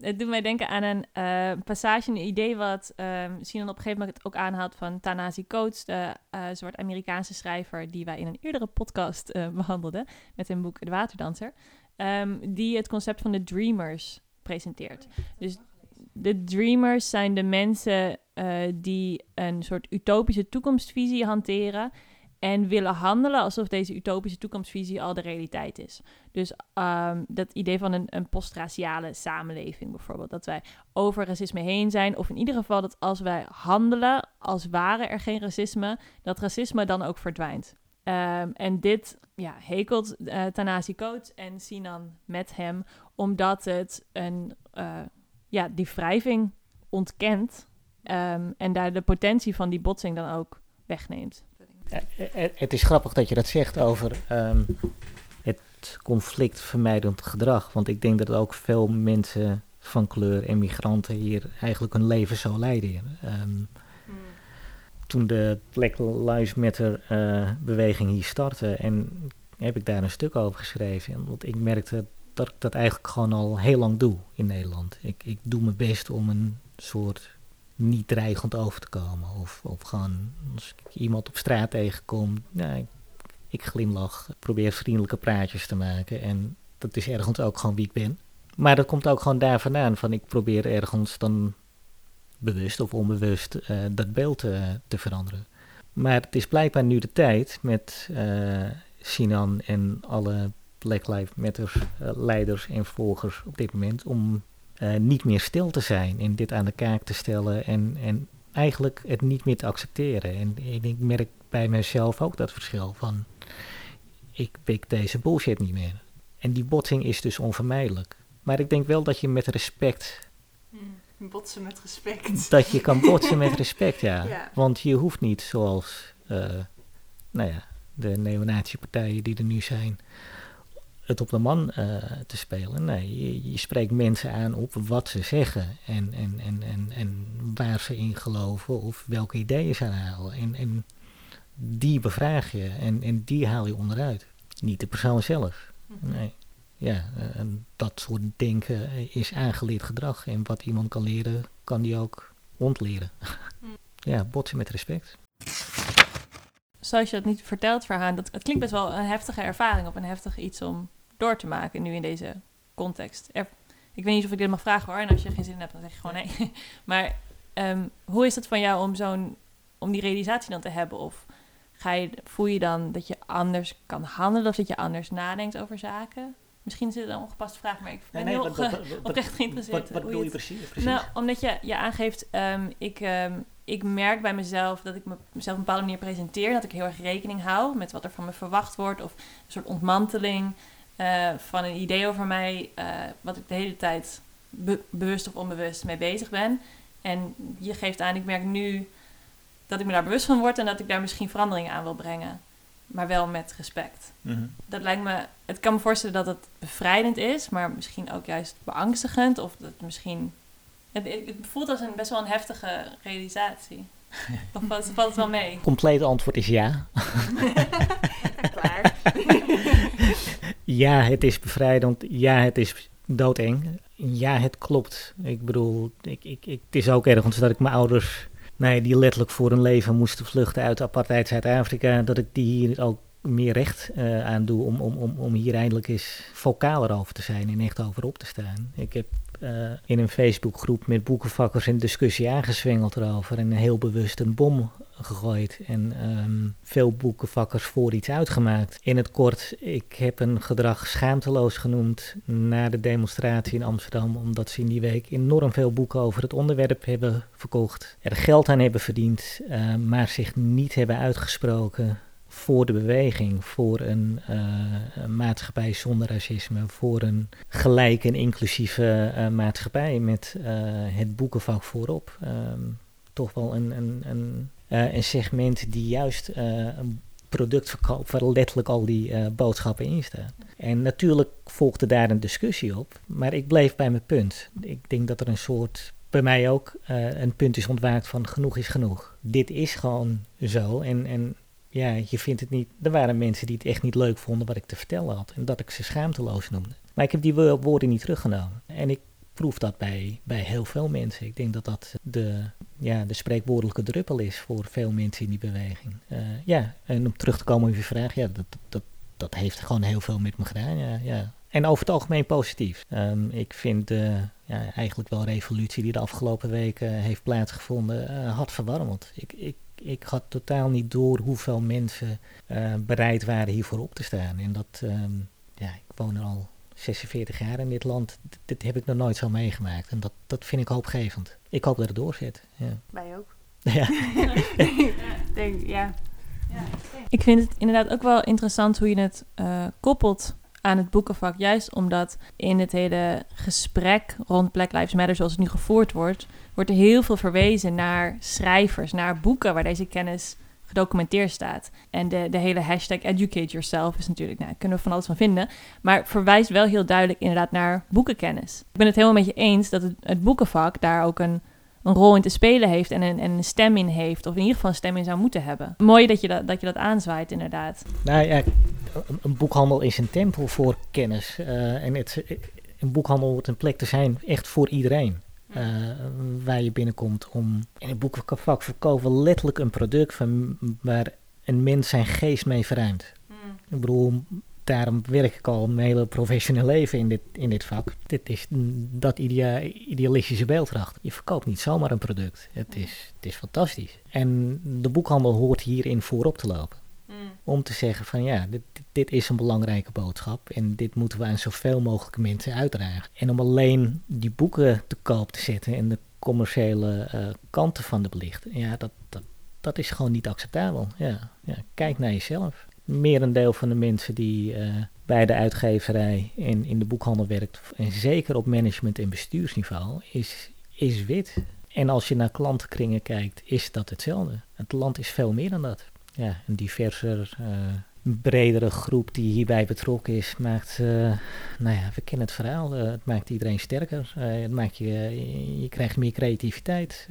Het doet mij denken aan een eh, passage, een idee wat ehm Sinan op een gegeven moment ook aanhaalt van Tanasi Coates, de soort Amerikaanse schrijver die wij in een eerdere podcast eh, behandelden met zijn boek De Waterdanser, ehm, die het concept van de dreamers presenteert. Dus de dreamers zijn de mensen die een soort utopische toekomstvisie hanteren en willen handelen alsof deze utopische toekomstvisie al de realiteit is. Dus ehm, dat idee van een, een postraciale samenleving bijvoorbeeld. Dat wij over racisme heen zijn. Of in ieder geval dat als wij handelen als ware er geen racisme, dat racisme dan ook verdwijnt. Ehm, en dit ja, hekelt eh Tanasi Coates en Sinan met hem, omdat het een, eh, ja, die wrijving ontkent ehm, en daar de potentie van die botsing dan ook wegneemt. Eh, eh, Het is grappig dat je dat zegt over ehm, het conflictvermijdend gedrag. Want ik denk dat ook veel mensen van kleur en migranten hier eigenlijk hun leven zo leiden. Ehm, toen de Black Lives Matter eh, beweging hier startte en heb ik daar een stuk over geschreven. En Want ik merkte dat ik dat eigenlijk gewoon al heel lang doe in Nederland. Ik, ik doe mijn best om een soort niet dreigend over te komen. Of, of gewoon als ik iemand op straat tegenkom, nou, ik, ik glimlach, probeer vriendelijke praatjes te maken. En dat is ergens ook gewoon wie ik ben. Maar dat komt ook gewoon daar vandaan. Van ik probeer ergens dan bewust of onbewust eh, dat beeld te veranderen. Maar het is blijkbaar nu de tijd met eh, Sinan en alle Black Lives Matter eh, leiders en volgers op dit moment om eh, niet meer stil te zijn en dit aan de kaak te stellen en, en eigenlijk het niet meer te accepteren. En, en ik merk bij mezelf ook dat verschil van ik pik deze bullshit niet meer. En die botsing is dus onvermijdelijk. Maar ik denk wel dat je met respect Botsen met respect. dat je kan botsen met (laughs) respect, ja. Ja. Want je hoeft niet zoals, eh, nou ja, de neonazi-partijen die er nu zijn, het op de man eh, te spelen. Nee, je, je spreekt mensen aan op wat ze zeggen en, en, en, en, en waar ze in geloven of welke ideeën ze halen. En, en die bevraag je en, en die haal je onderuit. Niet de persoon zelf. Nee. Ja, eh, en dat soort denken is aangeleerd gedrag. En wat iemand kan leren, kan die ook ontleren. (laughs) ja, botsen met respect. zoals je dat niet vertelt, Verhaan, dat het klinkt best wel een heftige ervaring of een heftig iets om door te maken nu in deze context. Er- ik weet niet of ik dit mag vragen hoor, en als je geen zin hebt, dan zeg je gewoon nee. (laughs) Maar ehm, hoe is het van jou om zo'n, om die realisatie dan te hebben? Of ga je, voel je dan dat je anders kan handelen of dat je anders nadenkt over zaken? Misschien is dit een ongepaste vraag, maar ik ben heel oprecht geïnteresseerd. hoe je het- precies? nou, omdat je, je aangeeft, ehm, ik, ehm, ik merk bij mezelf dat ik me- mezelf op een bepaalde manier presenteer. Dat ik heel erg rekening hou met wat er van me verwacht wordt. Of een soort ontmanteling eh, van een idee over mij. eh, wat ik de hele tijd be- bewust of onbewust mee bezig ben. En je geeft aan, ik merk nu dat ik me daar bewust van word. En dat ik daar misschien veranderingen aan wil brengen. Maar wel met respect Mhm. dat lijkt me. Het kan me voorstellen dat het bevrijdend is, maar misschien ook juist beangstigend. Of dat het misschien. Het, het voelt als een best wel een heftige realisatie. (laughs) Of valt, valt het wel mee? Complete antwoord is ja. (laughs) Ja, het is bevrijdend. Ja, het is doodeng. Ja, het klopt. Ik bedoel, ik, ik, ik, het is ook ergens dat ik mijn ouders, nee, die letterlijk voor hun leven moesten vluchten uit apartheid Zuid-Afrika, dat ik die hier ook meer recht eh, aan doe om, om, om, om hier eindelijk eens vocaler over te zijn en echt over op te staan. Ik heb eh, in een Facebookgroep met boekenvakkers een discussie aangezwengeld erover en heel bewust een bom gegooid en ehm, veel boekenvakkers voor iets uitgemaakt. In het kort, ik heb een gedrag schaamteloos genoemd na de demonstratie in Amsterdam, omdat ze in die week enorm veel boeken over het onderwerp hebben verkocht, er geld aan hebben verdiend, eh, maar zich niet hebben uitgesproken voor de beweging, voor een, een maatschappij zonder racisme, voor een gelijke en inclusieve uh, maatschappij met het boekenvak voorop. Um, toch wel een, een, een, een segment die juist een product verkoopt waar letterlijk al die boodschappen in staan. En natuurlijk volgde daar een discussie op, maar ik bleef bij mijn punt. Ik denk dat er een soort bij mij ook een punt is ontwaakt van genoeg is genoeg. Dit is gewoon zo. En, en ja, je vindt het niet. Er waren mensen die het echt niet leuk vonden wat ik te vertellen had. En dat ik ze schaamteloos noemde. Maar ik heb die woorden niet teruggenomen. En ik proef dat bij, bij heel veel mensen. Ik denk dat dat de, ja, de spreekwoordelijke druppel is voor veel mensen in die beweging. Uh, ja, en om terug te komen op je vraag, ja, dat, dat, dat heeft gewoon heel veel met me gedaan. Ja, ja. En over het algemeen positief. Um, ik vind de ja, eigenlijk wel revolutie die de afgelopen weken heeft plaatsgevonden, uh, hartverwarmend. Ik, ik, ik had totaal niet door hoeveel mensen uh, bereid waren hiervoor op te staan. En dat, um, ja, ik woon al 46 jaar in dit land. Dit, heb ik nog nooit zo meegemaakt. En dat, dat vind ik hoopgevend. Ik hoop dat het doorzet. Ja. Wij ook. (laughs) Ja. (laughs) denk, ja. ja. Ik vind het inderdaad ook wel interessant hoe je het uh, koppelt aan het boekenvak. Juist omdat in het hele gesprek rond Black Lives Matter, zoals het nu gevoerd wordt, wordt er heel veel verwezen naar schrijvers, naar boeken waar deze kennis gedocumenteerd staat. En de, de hele hashtag educate yourself is natuurlijk, nou, kunnen we van alles van vinden. Maar verwijst wel heel duidelijk inderdaad naar boekenkennis. Ik ben het helemaal met je eens dat het, het boekenvak daar ook een een rol in te spelen heeft en een, en een stem in heeft. Of in ieder geval een stem in zou moeten hebben. Mooi dat je dat, dat, je dat aanzwaait, inderdaad. Nou ja, een boekhandel is een tempel voor kennis. Uh, en het, een boekhandel wordt een plek te zijn echt voor iedereen. Uh, waar je binnenkomt om... In een boekenvak verkopen we letterlijk een product van, waar een mens zijn geest mee verruimt. Mm. Ik bedoel, daarom werk ik al mijn hele professioneel leven in dit, in dit vak. Dit is dat idea idealistische beelddracht. Je verkoopt niet zomaar een product. Het is, het is fantastisch. En de boekhandel hoort hierin voorop te lopen. Mm. Om te zeggen van ja, dit, dit is een belangrijke boodschap en dit moeten we aan zoveel mogelijk mensen uitdragen. En om alleen die boeken te koop te zetten en de commerciële uh, kanten van de belichting, ja, dat, dat, dat is gewoon niet acceptabel. Ja, ja, kijk naar jezelf merendeel van de mensen die uh, bij de uitgeverij en in de boekhandel werkt, en zeker op management- en bestuursniveau, is, is wit. En als je naar klantenkringen kijkt, is dat hetzelfde. Het land is veel meer dan dat. Ja, een diverser, uh, bredere groep die hierbij betrokken is, maakt, uh, nou ja, we kennen het verhaal, uh, het maakt iedereen sterker. het maakt je, je krijgt meer creativiteit,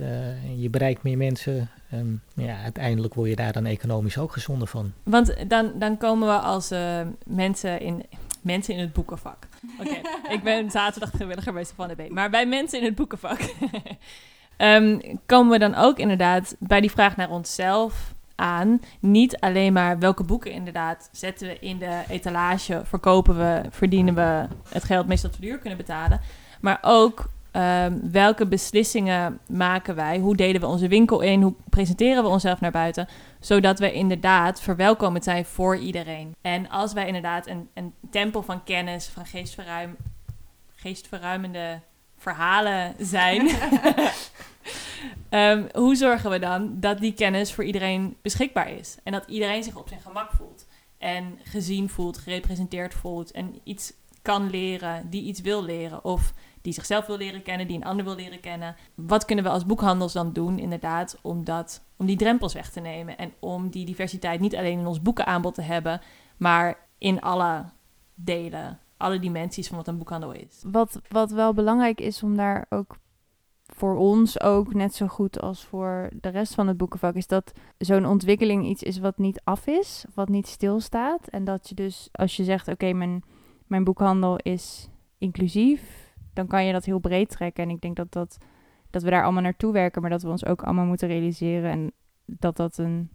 je bereikt meer mensen, Um, ja, uiteindelijk word je daar dan economisch ook gezonder van. Want dan, dan komen we als uh, mensen, in, mensen in het boekenvak. Oké, (laughs) ik ben zaterdag gewilliger bij Stefan B. Maar bij mensen in het boekenvak um, (laughs) komen we dan ook inderdaad bij die vraag naar onszelf aan. Niet alleen maar welke boeken inderdaad zetten we in de etalage, verkopen we, verdienen we het geld meestal te duur kunnen betalen. Maar ook Um, welke beslissingen maken wij? Hoe delen we onze winkel in? Hoe presenteren we onszelf naar buiten? Zodat we inderdaad verwelkomend zijn voor iedereen. En als wij inderdaad een, een tempel van kennis, van geestverruim, geestverruimende verhalen zijn. (laughs) (laughs) um, hoe zorgen we dan dat die kennis voor iedereen beschikbaar is? En dat iedereen zich op zijn gemak voelt. En gezien voelt, gerepresenteerd voelt. En iets kan leren, die iets wil leren. Of die zichzelf wil leren kennen, die een ander wil leren kennen. Wat kunnen we als boekhandels dan doen, inderdaad, om, dat, om die drempels weg te nemen en om die diversiteit niet alleen in ons boekenaanbod te hebben, maar in alle delen, alle dimensies van wat een boekhandel is. Wat, wat wel belangrijk is om daar ook voor ons ook net zo goed als voor de rest van het boekenvak, is dat zo'n ontwikkeling iets is wat niet af is, wat niet stilstaat. En dat je dus, als je zegt, oké, mijn, mijn boekhandel is inclusief, dan kan je dat heel breed trekken. En ik denk dat, dat, dat we daar allemaal naartoe werken, maar dat we ons ook allemaal moeten realiseren. En dat dat een,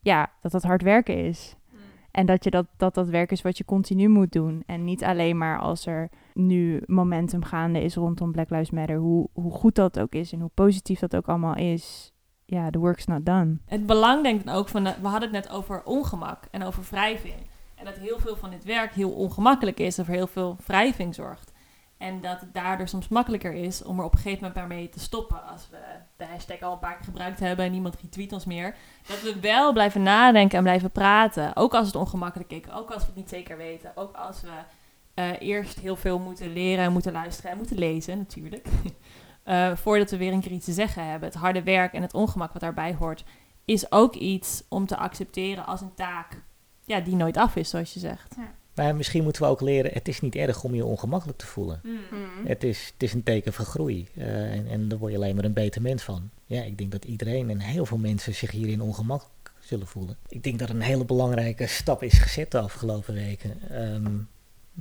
ja, dat dat hard werken is. En dat, je dat, dat dat werk is wat je continu moet doen. En niet alleen maar als er nu momentum gaande is rondom Black Lives Matter. Hoe, hoe goed dat ook is en hoe positief dat ook allemaal is. Ja, the work's not done. Het belang denk ik ook van, we hadden het net over ongemak en over wrijving. En dat heel veel van dit werk heel ongemakkelijk is, of heel veel wrijving zorgt. En dat het daardoor soms makkelijker is om er op een gegeven moment mee te stoppen. Als we de hashtag al een paar keer gebruikt hebben en niemand retweet ons meer. Dat we wel blijven nadenken en blijven praten. Ook als het ongemakkelijk is. Ook als we het niet zeker weten. Ook als we eh, eerst heel veel moeten leren en moeten luisteren en moeten lezen natuurlijk. (laughs) Eh, voordat we weer een keer iets te zeggen hebben. Het harde werk en het ongemak wat daarbij hoort. Is ook iets om te accepteren als een taak ja, die nooit af is, zoals je zegt. Ja. Maar misschien moeten we ook leren, het is niet erg om je ongemakkelijk te voelen. Mm. Mm. Het, is, het is een teken van groei. Uh, en, en daar word je alleen maar een beter mens van. Ja, ik denk dat iedereen en heel veel mensen zich hierin ongemakkelijk zullen voelen. Ik denk dat een hele belangrijke stap is gezet de afgelopen weken. Um,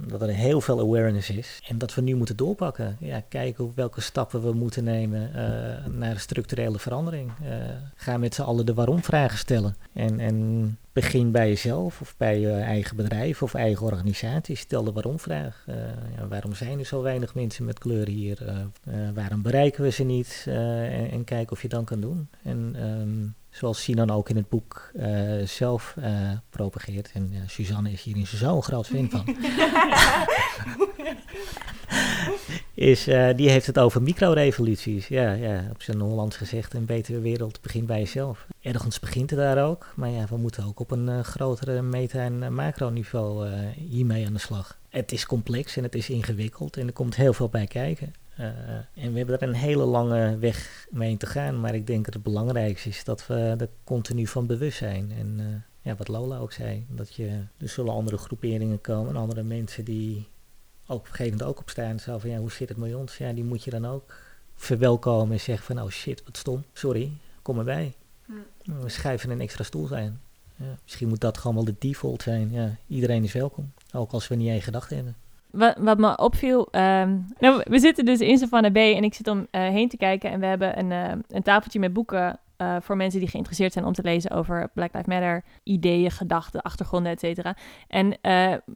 dat er heel veel awareness is. En dat we nu moeten doorpakken. Ja, kijken welke stappen we moeten nemen uh, naar structurele verandering. Uh, ga met z'n allen de waarom-vragen stellen. En, en begin bij jezelf of bij je eigen bedrijf of eigen organisatie. Stel de waarom-vraag. Uh, ja, waarom zijn er zo weinig mensen met kleur hier? waarom bereiken we ze niet? En, en, kijk of je dan kan doen. En um, zoals Sinan ook in het boek uh, zelf uh, propageert. En uh, Suzanne is hierin zo'n groot fan van. (laughs) is, die heeft het over microrevoluties. Ja, ja, op zijn Hollands gezegd, een betere wereld begint bij jezelf. Ergens begint het daar ook. Maar ja, we moeten ook op een grotere meta- en macroniveau hiermee aan de slag. Het is complex en het is ingewikkeld en er komt heel veel bij kijken. Uh, en we hebben er een hele lange weg mee te gaan. Maar ik denk dat het belangrijkste is dat we er continu van bewust zijn. En uh, ja, wat Lola ook zei, dat je, er zullen andere groeperingen komen, andere mensen die ook op een gegeven moment ook opstaan. Zo van, ja, hoe zit het met ons? Ja, die moet je dan ook verwelkomen en zeggen van, oh shit, wat stom, sorry, kom erbij. Hm. We schrijven een extra stoel zijn. Ja, misschien moet dat gewoon wel de default zijn. Ja, iedereen is welkom, ook als we niet één gedachte hebben wat, wat me opviel. Um, nou, we zitten dus in Savannah B en ik zit om uh, heen te kijken. En we hebben een, uh, een tafeltje met boeken uh, voor mensen die geïnteresseerd zijn om te lezen over Black Lives Matter, ideeën, gedachten, achtergronden, et cetera. En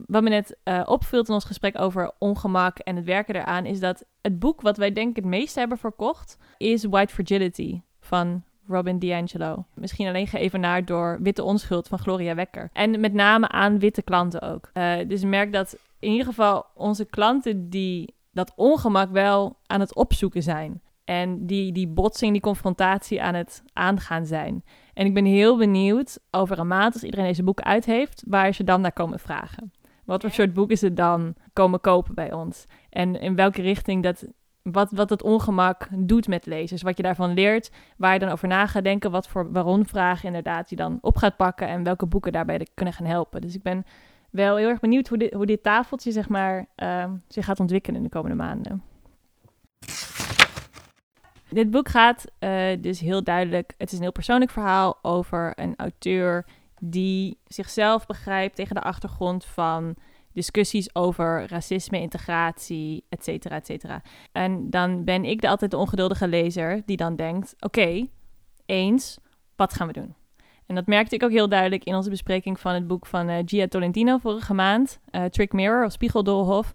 wat me net opviel in ons gesprek over ongemak en het werken eraan, is dat het boek wat wij denk ik het meest hebben verkocht, is White Fragility van Robin DiAngelo. Misschien alleen geëvenaard door Witte Onschuld van Gloria Wekker. En met name aan witte klanten ook. Uh, dus ik merk dat in ieder geval onze klanten die dat ongemak wel aan het opzoeken zijn. En die, die botsing, die confrontatie aan het aangaan zijn. En ik ben heel benieuwd over een maand, als iedereen deze boek uit heeft, waar ze dan naar komen vragen. Wat voor soort boeken ze dan komen kopen bij ons. En in welke richting dat, wat, wat het ongemak doet met lezers. Wat je daarvan leert, waar je dan over na gaat denken. Wat voor waarom-vragen inderdaad je dan op gaat pakken. En welke boeken daarbij kunnen gaan helpen. Dus ik ben wel heel erg benieuwd hoe dit, hoe dit tafeltje zeg maar, uh, zich gaat ontwikkelen in de komende maanden. Dit boek gaat uh, dus heel duidelijk, het is een heel persoonlijk verhaal over een auteur die zichzelf begrijpt tegen de achtergrond van discussies over racisme, integratie, et cetera, et cetera. En dan ben ik de altijd de ongeduldige lezer die dan denkt, oké, eens, wat gaan we doen? En dat merkte ik ook heel duidelijk in onze bespreking van het boek van uh, Gia Tolentino vorige maand, uh, Trick Mirror of Spiegeldolhof.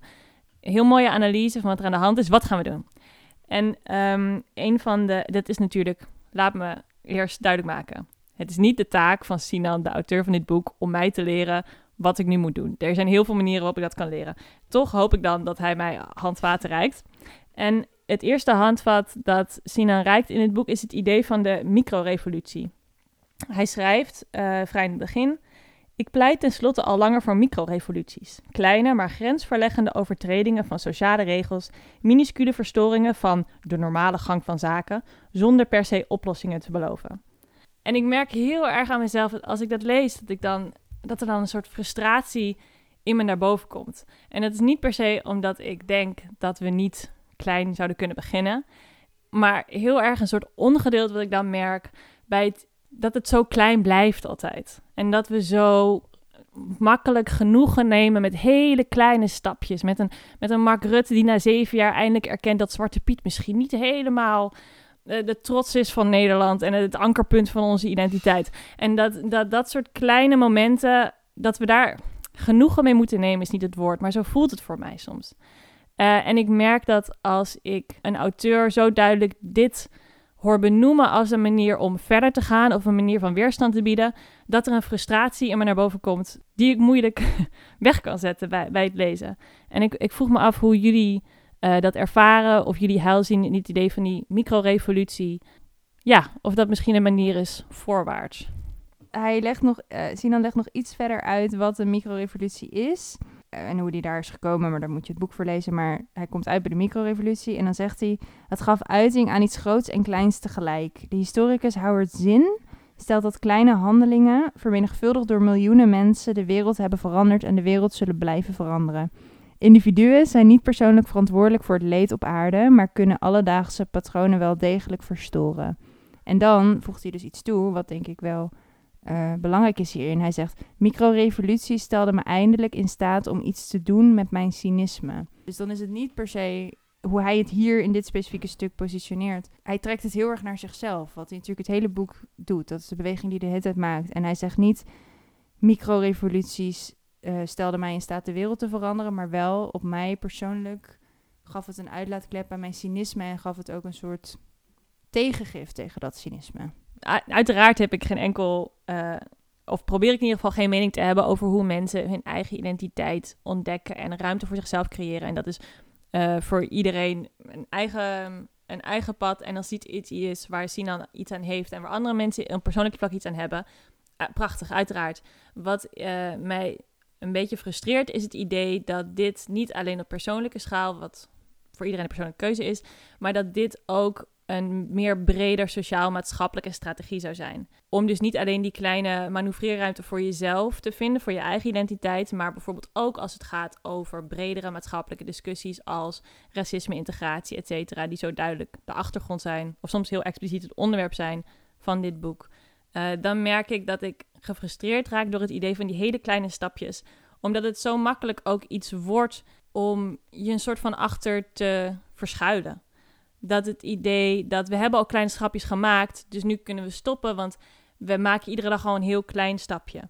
Heel mooie analyse van wat er aan de hand is. Wat gaan we doen? En um, een van de, dat is natuurlijk, laat me eerst duidelijk maken. Het is niet de taak van Sinan, de auteur van dit boek, om mij te leren wat ik nu moet doen. Er zijn heel veel manieren waarop ik dat kan leren. Toch hoop ik dan dat hij mij handvaten reikt. En het eerste handvat dat Sinan reikt in het boek is het idee van de microrevolutie. Hij schrijft uh, vrij in het begin. Ik pleit tenslotte al langer voor microrevoluties. Kleine, maar grensverleggende overtredingen van sociale regels, minuscule verstoringen van de normale gang van zaken, zonder per se oplossingen te beloven. En ik merk heel erg aan mezelf dat als ik dat lees, dat, ik dan, dat er dan een soort frustratie in me naar boven komt. En dat is niet per se omdat ik denk dat we niet klein zouden kunnen beginnen, maar heel erg een soort ongeduld wat ik dan merk bij het dat het zo klein blijft altijd. En dat we zo makkelijk genoegen nemen met hele kleine stapjes. Met een, met een Mark Rutte die na zeven jaar eindelijk erkent dat Zwarte Piet misschien niet helemaal de trots is van Nederland en het ankerpunt van onze identiteit. En dat, dat dat soort kleine momenten, dat we daar genoegen mee moeten nemen, is niet het woord, maar zo voelt het voor mij soms. Uh, en ik merk dat als ik een auteur zo duidelijk dit hoor benoemen als een manier om verder te gaan of een manier van weerstand te bieden, dat er een frustratie in me naar boven komt die ik moeilijk (laughs) weg kan zetten bij, bij het lezen. En ik, ik vroeg me af hoe jullie eh, dat ervaren, of jullie heil zien in het idee van die microrevolutie. Ja, of dat misschien een manier is voorwaarts. Hij legt nog, eh Sinan legt nog iets verder uit wat een microrevolutie is. eh, en hoe die daar is gekomen, maar daar moet je het boek voor lezen. Maar hij komt uit bij de microrevolutie en dan zegt hij... Het gaf uiting aan iets groots en kleins tegelijk. De historicus Howard Zinn stelt dat kleine handelingen... vermenigvuldigd door miljoenen mensen de wereld hebben veranderd... en de wereld zullen blijven veranderen. Individuen zijn niet persoonlijk verantwoordelijk voor het leed op aarde... maar kunnen alledaagse patronen wel degelijk verstoren. En dan voegt hij dus iets toe, wat denk ik wel eh, belangrijk is hierin. Hij zegt: Microrevolutie stelde me eindelijk in staat om iets te doen met mijn cynisme. Dus dan is het niet per se hoe hij het hier in dit specifieke stuk positioneert. Hij trekt het heel erg naar zichzelf, wat hij natuurlijk het hele boek doet. Dat is de beweging die de hele tijd maakt. En hij zegt niet: microrevoluties eh stelden mij in staat de wereld te veranderen, maar wel op mij persoonlijk gaf het een uitlaatklep aan mijn cynisme en gaf het ook een soort tegengif tegen dat cynisme. Uiteraard heb ik geen enkel, eh, of probeer ik in ieder geval geen mening te hebben over hoe mensen hun eigen identiteit ontdekken en ruimte voor zichzelf creëren. En dat is eh, voor iedereen een eigen, een eigen pad. En als dit iets is waar Sinan iets aan heeft en waar andere mensen een persoonlijk vlak iets aan hebben, prachtig, uiteraard. Wat mij een beetje frustreert is het idee dat dit niet alleen op persoonlijke schaal, wat voor iedereen een persoonlijke keuze is, maar dat dit ook een meer breder sociaal-maatschappelijke strategie zou zijn. Om dus niet alleen die kleine manoeuvreerruimte voor jezelf te vinden, voor je eigen identiteit, maar bijvoorbeeld ook als het gaat over bredere maatschappelijke discussies als racisme, integratie, et cetera, die zo duidelijk de achtergrond zijn, of soms heel expliciet het onderwerp zijn van dit boek. Eh, dan merk ik dat ik gefrustreerd raak door het idee van die hele kleine stapjes. Omdat het zo makkelijk ook iets wordt om je een soort van achter te verschuilen dat het idee dat we hebben al kleine stapjes gemaakt, dus nu kunnen we stoppen, want we maken iedere dag al een heel klein stapje.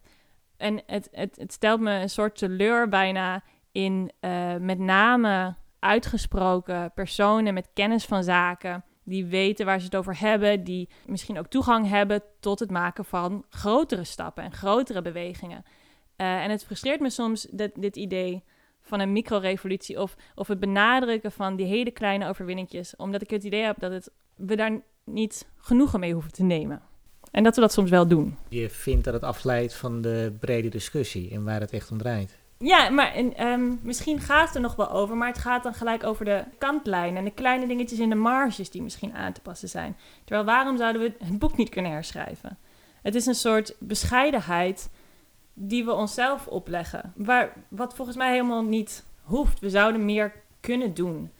En het, het, het stelt me een soort teleur bijna in eh, met name uitgesproken personen met kennis van zaken, die weten waar ze het over hebben, die misschien ook toegang hebben tot het maken van grotere stappen en grotere bewegingen. Eh, en het frustreert me soms dat, dit idee van een microrevolutie of, of het benadrukken van die hele kleine overwinningjes. Omdat ik het idee heb dat het, we daar niet genoegen mee hoeven te nemen. En dat we dat soms wel doen. Je vindt dat het afleidt van de brede discussie en waar het echt om draait. Ja, maar ehm, misschien gaat het er nog wel over, maar het gaat dan gelijk over de kantlijn en de kleine dingetjes in de marges die misschien aan te passen zijn. Terwijl waarom zouden we het boek niet kunnen herschrijven? Het is een soort bescheidenheid die we onszelf opleggen, waar, wat volgens mij helemaal niet hoeft. We zouden meer kunnen doen.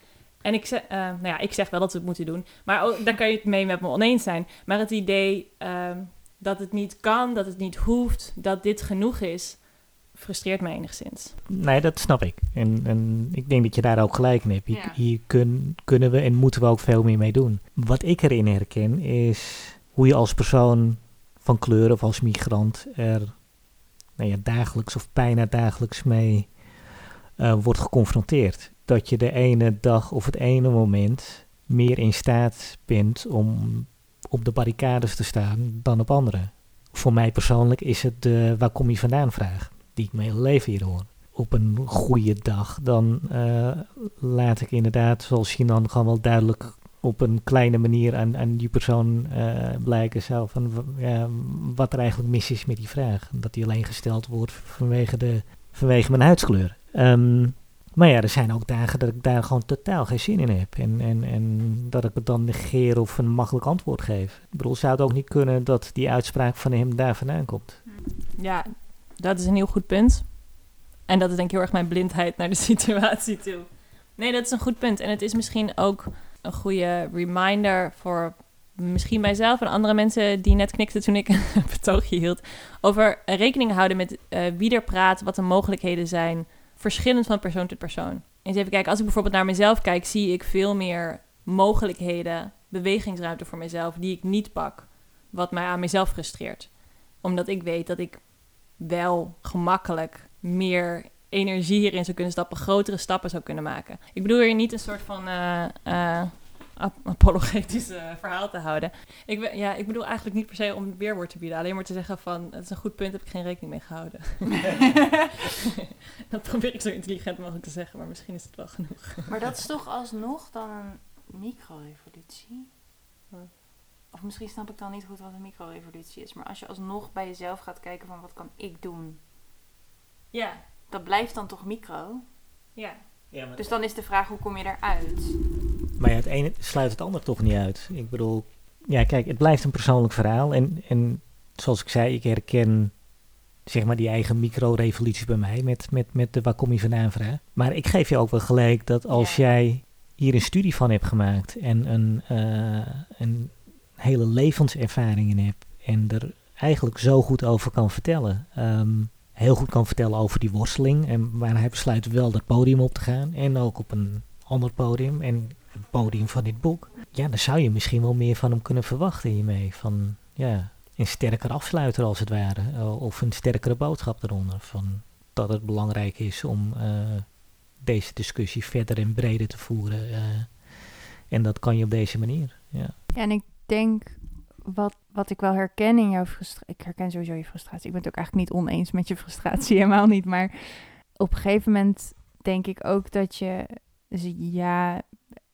En ik zeg, eh, nou ja, ik zeg wel dat we het moeten doen, maar ook, daar kan je het mee met me oneens zijn. Maar het idee ehm, dat het niet kan, dat het niet hoeft, dat dit genoeg is, frustreert me enigszins. Nee, dat snap ik. En, en ik denk dat je daar ook gelijk in hebt. Hier, Ja. hier kun- kunnen we en moeten we ook veel meer mee doen. Wat ik erin herken is hoe je als persoon van kleur of als migrant er nou ja, dagelijks of bijna dagelijks mee eh, wordt geconfronteerd. Dat je de ene dag of het ene moment meer in staat bent om op de barricades te staan dan op andere. Voor mij persoonlijk is het de waar kom je vandaan vraag die ik mijn leven hier hoor. Op een goede dag, dan eh, laat ik inderdaad, zoals dan gewoon wel duidelijk op een kleine manier aan, aan die persoon eh, blijken zelf van, wat er eigenlijk mis is met die vraag. Dat die alleen gesteld wordt vanwege, de, vanwege mijn huidskleur. Ehm, maar ja, er zijn ook dagen dat ik daar gewoon totaal geen zin in heb. En, en, en dat ik het dan negeer of een makkelijk antwoord geef. Ik bedoel, zou het ook niet kunnen dat die uitspraak van hem daar vandaan komt? Ja, dat is een heel goed punt. En dat is denk ik heel erg mijn blindheid naar de (laughs) situatie toe. Nee, dat is een goed punt. En het is misschien ook een goede reminder voor misschien mijzelf en andere mensen die net knikten toen ik (laughs) een betoogje hield. Over rekening houden met eh, wie er praat, wat de mogelijkheden zijn. Verschillend van persoon tot persoon. Eens even kijken, als ik bijvoorbeeld naar mezelf kijk, zie ik veel meer mogelijkheden, bewegingsruimte voor mezelf die ik niet pak. Wat mij aan mezelf frustreert. Omdat ik weet dat ik wel gemakkelijk meer energie hierin zou kunnen stappen, grotere stappen zou kunnen maken. Ik bedoel hier niet een soort van ap- apologetisch eh, verhaal te houden. Ik, ja, ik bedoel eigenlijk niet per se om het weerwoord te bieden. Alleen maar te zeggen van, het is een goed punt, heb ik geen rekening mee gehouden. (laughs) dat probeer ik zo intelligent mogelijk te zeggen, maar misschien is het wel genoeg. Maar dat is toch alsnog dan een microrevolutie? Of misschien snap ik dan niet goed wat een microrevolutie is. Maar als je alsnog bij jezelf gaat kijken van wat kan ik doen? Ja, Dat blijft dan toch micro? ja. Ja, maar, Dus dan is de vraag hoe kom je eruit? maar ja, het ene sluit het ander toch niet uit. Ik bedoel, ja, kijk, het blijft een persoonlijk verhaal. En, en zoals ik zei, ik herken zeg maar die eigen micro-revolutie bij mij met, met, met de waar kom je vandaan vraag. Maar ik geef je ook wel gelijk dat als Ja. jij hier een studie van hebt gemaakt en een, eh, een hele levenservaring in hebt en er eigenlijk zo goed over kan vertellen. ehm, heel goed kan vertellen over die worsteling en waar hij besluit wel dat podium op te gaan en ook op een ander podium en het podium van dit boek. Ja, dan zou je misschien wel meer van hem kunnen verwachten hiermee. Van ja, een sterker afsluiter als het ware. eh, Of een sterkere boodschap eronder. Van dat het belangrijk is om eh, deze discussie verder en breder te voeren. eh. en dat kan je op deze manier. Ja. Ja, en ik denk wat, wat ik wel herken in jouw frustratie. Ik herken sowieso je frustratie. Ik ben het ook eigenlijk niet oneens met je frustratie, (laughs) helemaal niet. Maar op een gegeven moment denk ik ook dat je. Dus ja,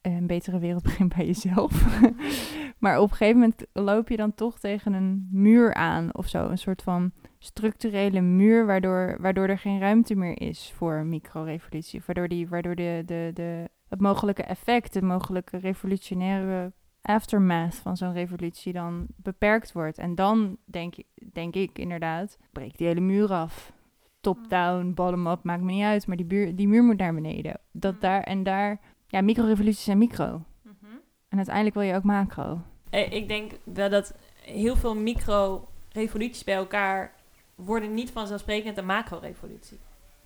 een betere wereld (laughs) begint bij jezelf. (laughs) maar op een gegeven moment loop je dan toch tegen een muur aan of zo. Een soort van structurele muur, waardoor, waardoor er geen ruimte meer is voor microrevolutie. Waardoor, die, waardoor de, de, de, het mogelijke effect, de mogelijke revolutionaire aftermath van zo'n revolutie dan beperkt wordt. En dan denk, ik- denk ik inderdaad, breek die hele muur af. Top-down, bottom-up, maakt me niet uit. Maar die, buur, die muur moet naar beneden. Dat daar en daar... Ja, microrevoluties zijn micro. En uiteindelijk wil je ook macro. Eh, Ik denk wel dat heel veel micro-revoluties bij elkaar worden niet vanzelfsprekend een macro-revolutie.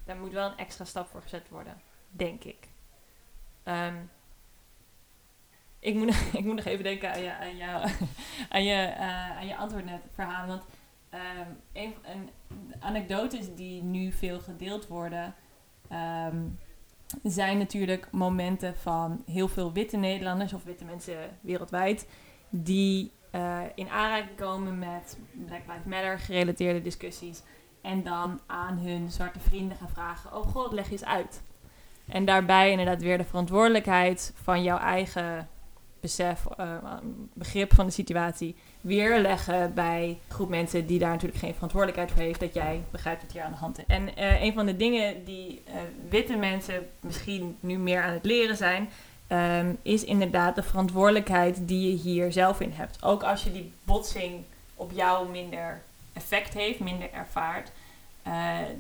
Daar moet wel een extra stap voor gezet worden, denk ik. Ehm, ik, moet, (laughs) ik moet nog even denken aan je, aan (laughs) aan je, eh, aan je antwoord net verhalen. Want ehm, een, een anekdotes die nu veel gedeeld worden, ehm, zijn natuurlijk momenten van heel veel witte Nederlanders of witte mensen wereldwijd die eh, in aanraking komen met Black Lives Matter gerelateerde discussies en dan aan hun zwarte vrienden gaan vragen: Oh god, leg eens uit. En daarbij inderdaad weer de verantwoordelijkheid van jouw eigen besef, eh, begrip van de situatie weerleggen bij een groep mensen die daar natuurlijk geen verantwoordelijkheid voor heeft, dat jij begrijpt wat hier aan de hand is. En eh, een van de dingen die eh, witte mensen misschien nu meer aan het leren zijn, ehm, is inderdaad de verantwoordelijkheid die je hier zelf in hebt. Ook als je die botsing op jou minder effect heeft, minder ervaart.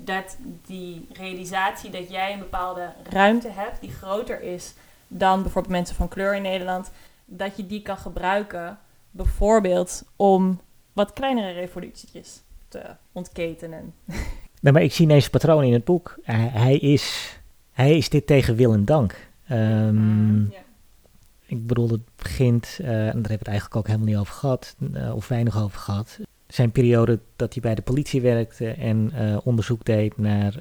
dat die realisatie dat jij een bepaalde ruimte hebt die groter is dan bijvoorbeeld mensen van kleur in Nederland, dat je die kan gebruiken bijvoorbeeld om wat kleinere revoluties te ontketenen. (laughs) Nou, maar ik zie ineens een patroon in het boek. Hij, hij is, hij is dit tegen wil en dank. Ehm, Ja. Ik bedoel, het begint, eh, en daar hebben we het eigenlijk ook helemaal niet over gehad, eh, of weinig over gehad. Zijn periode dat hij bij de politie werkte en eh, onderzoek deed naar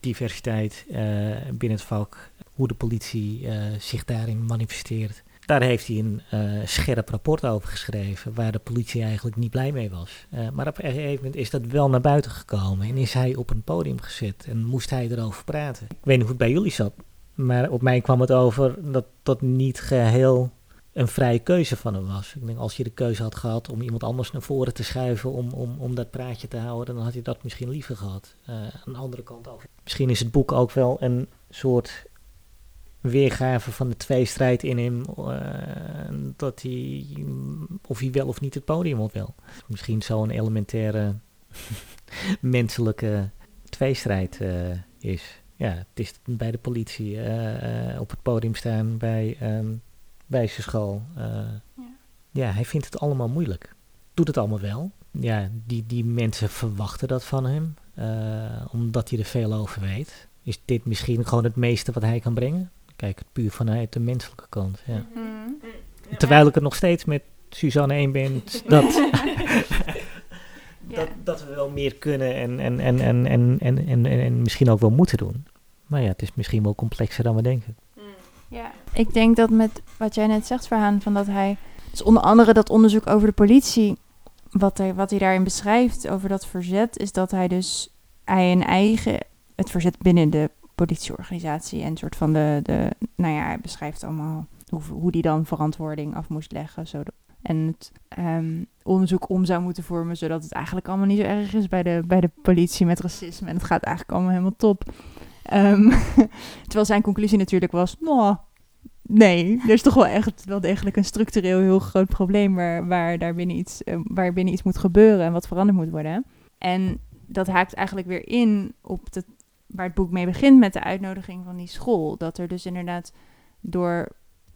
diversiteit binnen het vak, hoe de politie zich daarin manifesteert. Daar heeft hij een eh, scherp rapport over geschreven, waar de politie eigenlijk niet blij mee was. Eh, maar op een gegeven moment is dat wel naar buiten gekomen en is hij op een podium gezet en moest hij erover praten. Ik weet niet hoe het bij jullie zat, maar op mij kwam het over dat dat niet geheel een vrije keuze van hem was. Ik denk, als je de keuze had gehad om iemand anders naar voren te schuiven om, om, om dat praatje te houden, dan had hij dat misschien liever gehad. Eh, aan de andere kant over. Misschien is het boek ook wel een soort weergave van de tweestrijd in hem, eh, dat hij, of hij wel of niet het podium op wil. Misschien zo'n elementaire (laughs) menselijke tweestrijd eh, is. Ja, het is bij de politie, eh, op het podium staan bij ehm wijzerschool. eh Ja. ja, hij vindt het allemaal moeilijk. Doet het allemaal wel. Ja, die, die mensen verwachten dat van hem, omdat hij er veel over weet. Is dit misschien gewoon het meeste wat hij kan brengen? kijk het puur vanuit de menselijke kant. Mhm. Ja. Terwijl ik het nog steeds met Suzanne één ben, dat, (laughs) (laughs) dat, dat we wel meer kunnen en, en, en, en, en, en, en, en misschien ook wel moeten doen. Maar ja, het is misschien wel complexer dan we denken. Mhm. Ja. Ik denk dat met wat jij net zegt, Verhaan, van dat hij. Dus onder andere dat onderzoek over de politie. Wat hij, wat hij daarin beschrijft over dat verzet, is dat hij dus hij een eigen. Het verzet binnen de politieorganisatie en soort van de, de nou ja, hij beschrijft allemaal hoe, hoe die dan verantwoording af moest leggen. Zo en het ehm, onderzoek om zou moeten vormen, zodat het eigenlijk allemaal niet zo erg is bij de, bij de politie met racisme. En het gaat eigenlijk allemaal helemaal top. Ehm, (laughs) terwijl zijn conclusie natuurlijk was, nou, nee, er is toch wel echt wel degelijk een structureel heel groot probleem waar, waar daar binnen iets, uh, waar binnen iets moet gebeuren en wat veranderd moet worden. En dat haakt eigenlijk weer in op de, waar het boek mee begint met de uitnodiging van die school. Dat er dus inderdaad door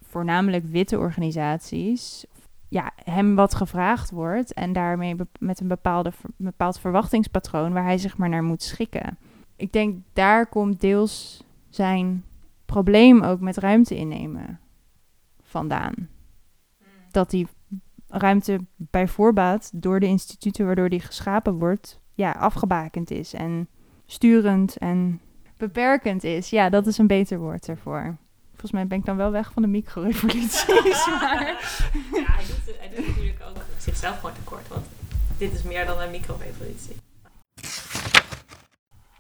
voornamelijk witte organisaties ja, hem wat gevraagd wordt en daarmee met een bepaalde, bepaald verwachtingspatroon waar hij zich maar naar moet schikken. Ik denk daar komt deels zijn probleem ook met ruimte innemen vandaan. Dat die ruimte bij voorbaat door de instituten waardoor die geschapen wordt, ja, afgebakend is en sturend en beperkend is. Ja, dat is een beter woord ervoor. Volgens mij ben ik dan wel weg van de micro-revoluties. (laughs) maar... Ja, hij doet, hij doet natuurlijk ook zichzelf gewoon tekort, want dit is meer dan een micro-revolutie.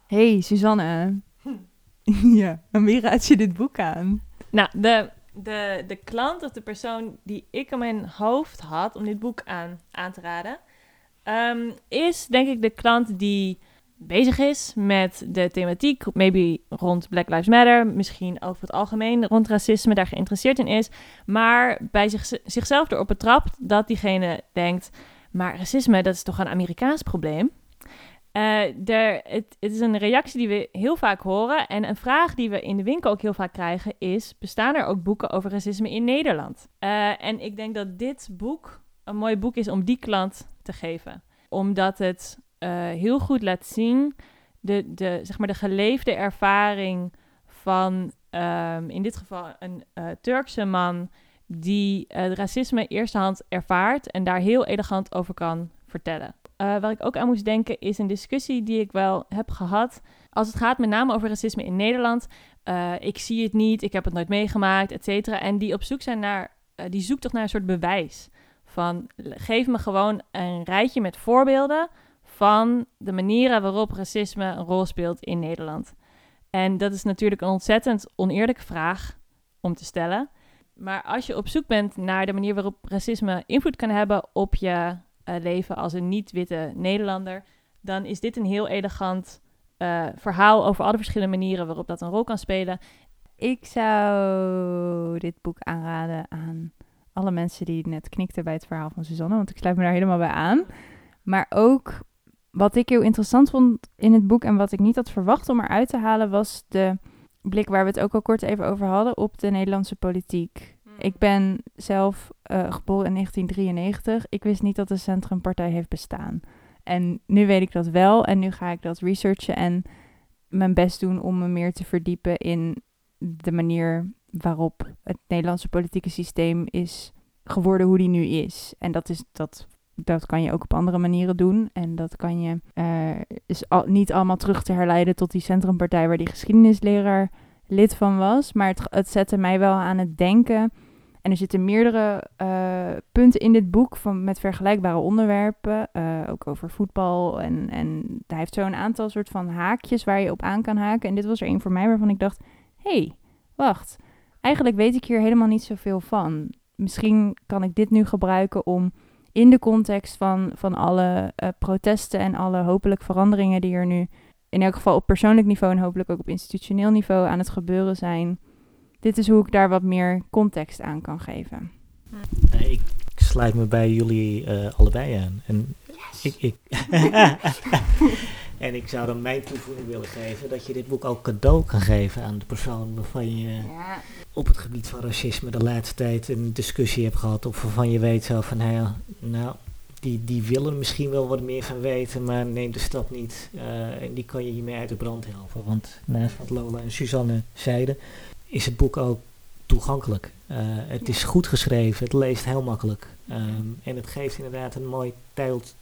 Hey, Suzanne. (laughs) ja, en wie raad je dit boek aan? Nou, de, de, de klant of de persoon die ik in mijn hoofd had om dit boek aan, aan te raden, um, is denk ik de klant die bezig is met de thematiek, maybe rond Black Lives Matter, misschien over het algemeen rond racisme, daar geïnteresseerd in is, maar bij zich, zichzelf erop betrapt dat diegene denkt, maar racisme, dat is toch een Amerikaans probleem? Uh, het, het, is een reactie die we heel vaak horen. En een vraag die we in de winkel ook heel vaak krijgen is: bestaan er ook boeken over racisme in Nederland? Uh, en ik denk dat dit boek een mooi boek is om die klant te geven. Omdat het uh, heel goed laat zien de, de, zeg maar de geleefde ervaring van um, in dit geval een Turkse man die het racisme eerstehand ervaart en daar heel elegant over kan vertellen. Uh, waar ik ook aan moest denken is een discussie die ik wel heb gehad. Als het gaat met name over racisme in Nederland. Ik zie het niet, ik heb het nooit meegemaakt, et cetera. En die op zoek zijn naar, die zoekt toch naar een soort bewijs. Van geef me gewoon een rijtje met voorbeelden van de manieren waarop racisme een rol speelt in Nederland. En dat is natuurlijk een ontzettend oneerlijke vraag om te stellen. Maar als je op zoek bent naar de manier waarop racisme invloed kan hebben op je uh, leven als een niet-witte Nederlander, dan is dit een heel elegant uh, verhaal over alle verschillende manieren waarop dat een rol kan spelen. Ik zou dit boek aanraden aan alle mensen die net knikten bij het verhaal van Suzanne, want ik sluit me daar helemaal bij aan. Maar ook wat ik heel interessant vond in het boek en wat ik niet had verwacht om eruit te halen, was de blik waar we het ook al kort even over hadden op de Nederlandse politiek. Ik ben zelf uh, geboren in 1993. Ik wist niet dat de Centrumpartij heeft bestaan. En nu weet ik dat wel. En nu ga ik dat researchen en mijn best doen om me meer te verdiepen in de manier waarop het Nederlandse politieke systeem is geworden hoe die nu is. En dat, is, dat, dat kan je ook op andere manieren doen. En dat kan je uh, is al, niet allemaal terug te herleiden tot die Centrumpartij waar die geschiedenisleraar lid van was. Maar het, het zette mij wel aan het denken en er zitten meerdere uh, punten in dit boek van, met vergelijkbare onderwerpen. Uh, ook over voetbal. En, en hij heeft zo een aantal soort van haakjes waar je op aan kan haken. En dit was er een voor mij waarvan ik dacht: hey, wacht. Eigenlijk weet ik hier helemaal niet zoveel van. Misschien kan ik dit nu gebruiken om in de context van, van alle uh, protesten en alle hopelijk veranderingen die er nu in elk geval op persoonlijk niveau en hopelijk ook op institutioneel niveau aan het gebeuren zijn dit is hoe ik daar wat meer context aan kan geven. Nee, ik sluit me bij jullie uh, allebei aan. En ik, ik (laughs) (laughs) en ik zou dan mijn toevoeging willen geven dat je dit boek ook cadeau kan geven aan de persoon waarvan je ja. op het gebied van racisme de laatste tijd een discussie hebt gehad. Of waarvan je weet zo van, nou, nou die, die willen misschien wel wat meer van weten, maar neem de stap niet. Uh, en die kan je hiermee uit de brand helpen. Want naast wat Lola en Suzanne zeiden, is het boek ook toegankelijk. Uh, het is goed geschreven, het leest heel makkelijk. Um, en het geeft inderdaad een mooi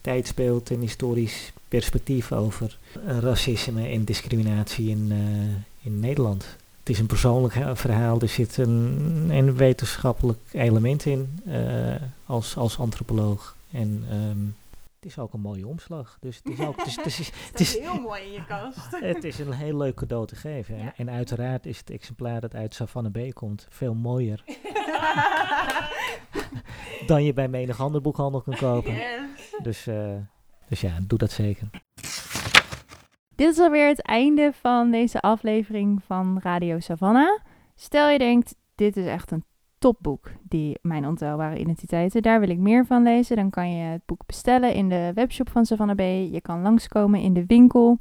tijdsbeeld en historisch perspectief over racisme en discriminatie in, uh, in Nederland. het is een persoonlijk verhaal. Er zit een, een wetenschappelijk element in eh, als, als antropoloog. En ehm, het is ook een mooie omslag. Dus het is ook het is, het is, (laughs) het is, heel mooi in je kast. (laughs) het is een heel leuk cadeau te geven. En, Ja. en uiteraard is het exemplaar dat uit Savannah Bay komt veel mooier (laughs) dan je bij menig ander boekhandel kan kopen. Dus, eh, dus ja, doe dat zeker. Dit is alweer het einde van deze aflevering van Radio Savannah. Stel je denkt, dit is echt een topboek, die Mijn Ontelbare Identiteiten. Daar wil ik meer van lezen. Dan kan je het boek bestellen in de webshop van Savannah B. Je kan langskomen in de winkel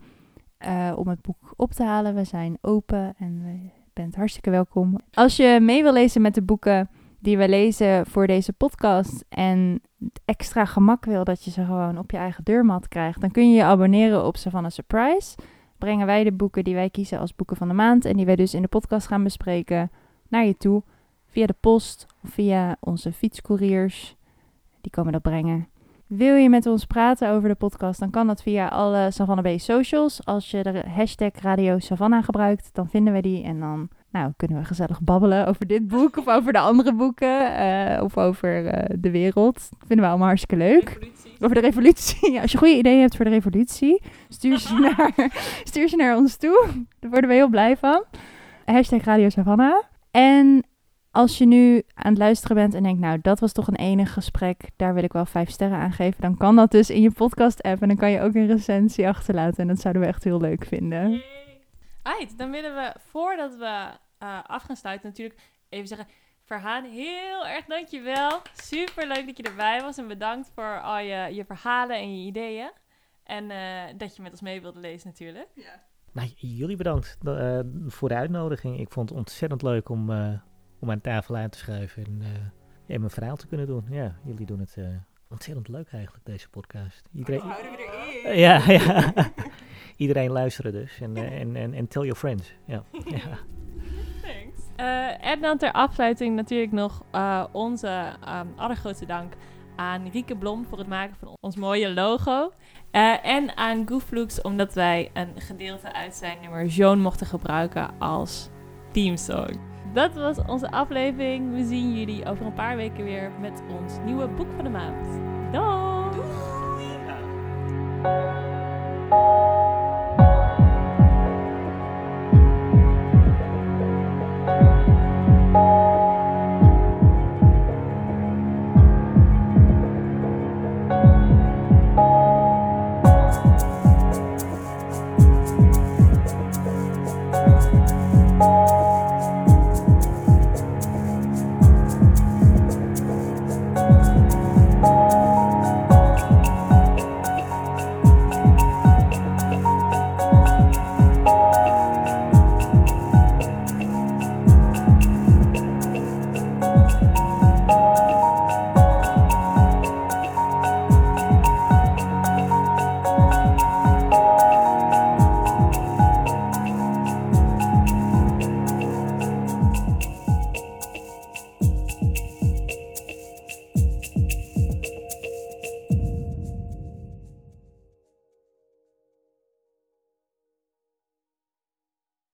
eh, om het boek op te halen. We zijn open en je bent hartstikke welkom. Als je mee wil lezen met de boeken die we lezen voor deze podcast en extra gemak wil dat je ze gewoon op je eigen deurmat krijgt, dan kun je je abonneren op Savannah Surprise. Brengen wij de boeken die wij kiezen als boeken van de maand en die wij dus in de podcast gaan bespreken naar je toe via de post of via onze fietscouriers. Die komen dat brengen. Wil je met ons praten over de podcast, dan kan dat via alle Savannah B socials. Als je de hashtag Radio Savannah gebruikt, dan vinden we die en dan nou, kunnen we gezellig babbelen over dit boek of over de andere boeken eh, of over eh, de wereld. Dat vinden we allemaal hartstikke leuk. Over de revolutie. Als je goede ideeën hebt voor de revolutie, stuur ze (laughs) naar, stuur ze naar ons toe. Daar worden we heel blij van. Hashtag Radio Savannah. En als je nu aan het luisteren bent en denkt, nou, dat was toch een enig gesprek, daar wil ik wel vijf sterren aan geven, dan kan dat dus in je podcast-app en dan kan je ook een recensie achterlaten en dat zouden we echt heel leuk vinden. Right, dan willen we, voordat we eh, af gaan sluiten, natuurlijk even zeggen... Verhaan, heel erg dankjewel. Super leuk dat je erbij was. En bedankt voor al je, je verhalen en je ideeën. En eh, dat je met ons mee wilde lezen natuurlijk. Nou, jullie bedankt eh, voor de uitnodiging. Ik vond het ontzettend leuk om, eh, om aan tafel aan te schuiven en, eh, en mijn verhaal te kunnen doen. Ja, jullie doen het eh, ontzettend leuk eigenlijk, deze podcast. Iedereen, erin. ja, ja. (laughs) Iedereen luisteren dus. En, eh, en, en, en tell your friends. Ja. (laughs) ja. Thanks. Eh, en dan ter afsluiting natuurlijk nog eh, onze ehm, allergrootste dank aan Rieke Blom voor het maken van ons mooie logo. Eh, en aan Gooflux omdat wij een gedeelte uit zijn nummer Joan mochten gebruiken als themesong dat was onze aflevering. We zien jullie over een paar weken weer met ons nieuwe boek van de maand. Doei!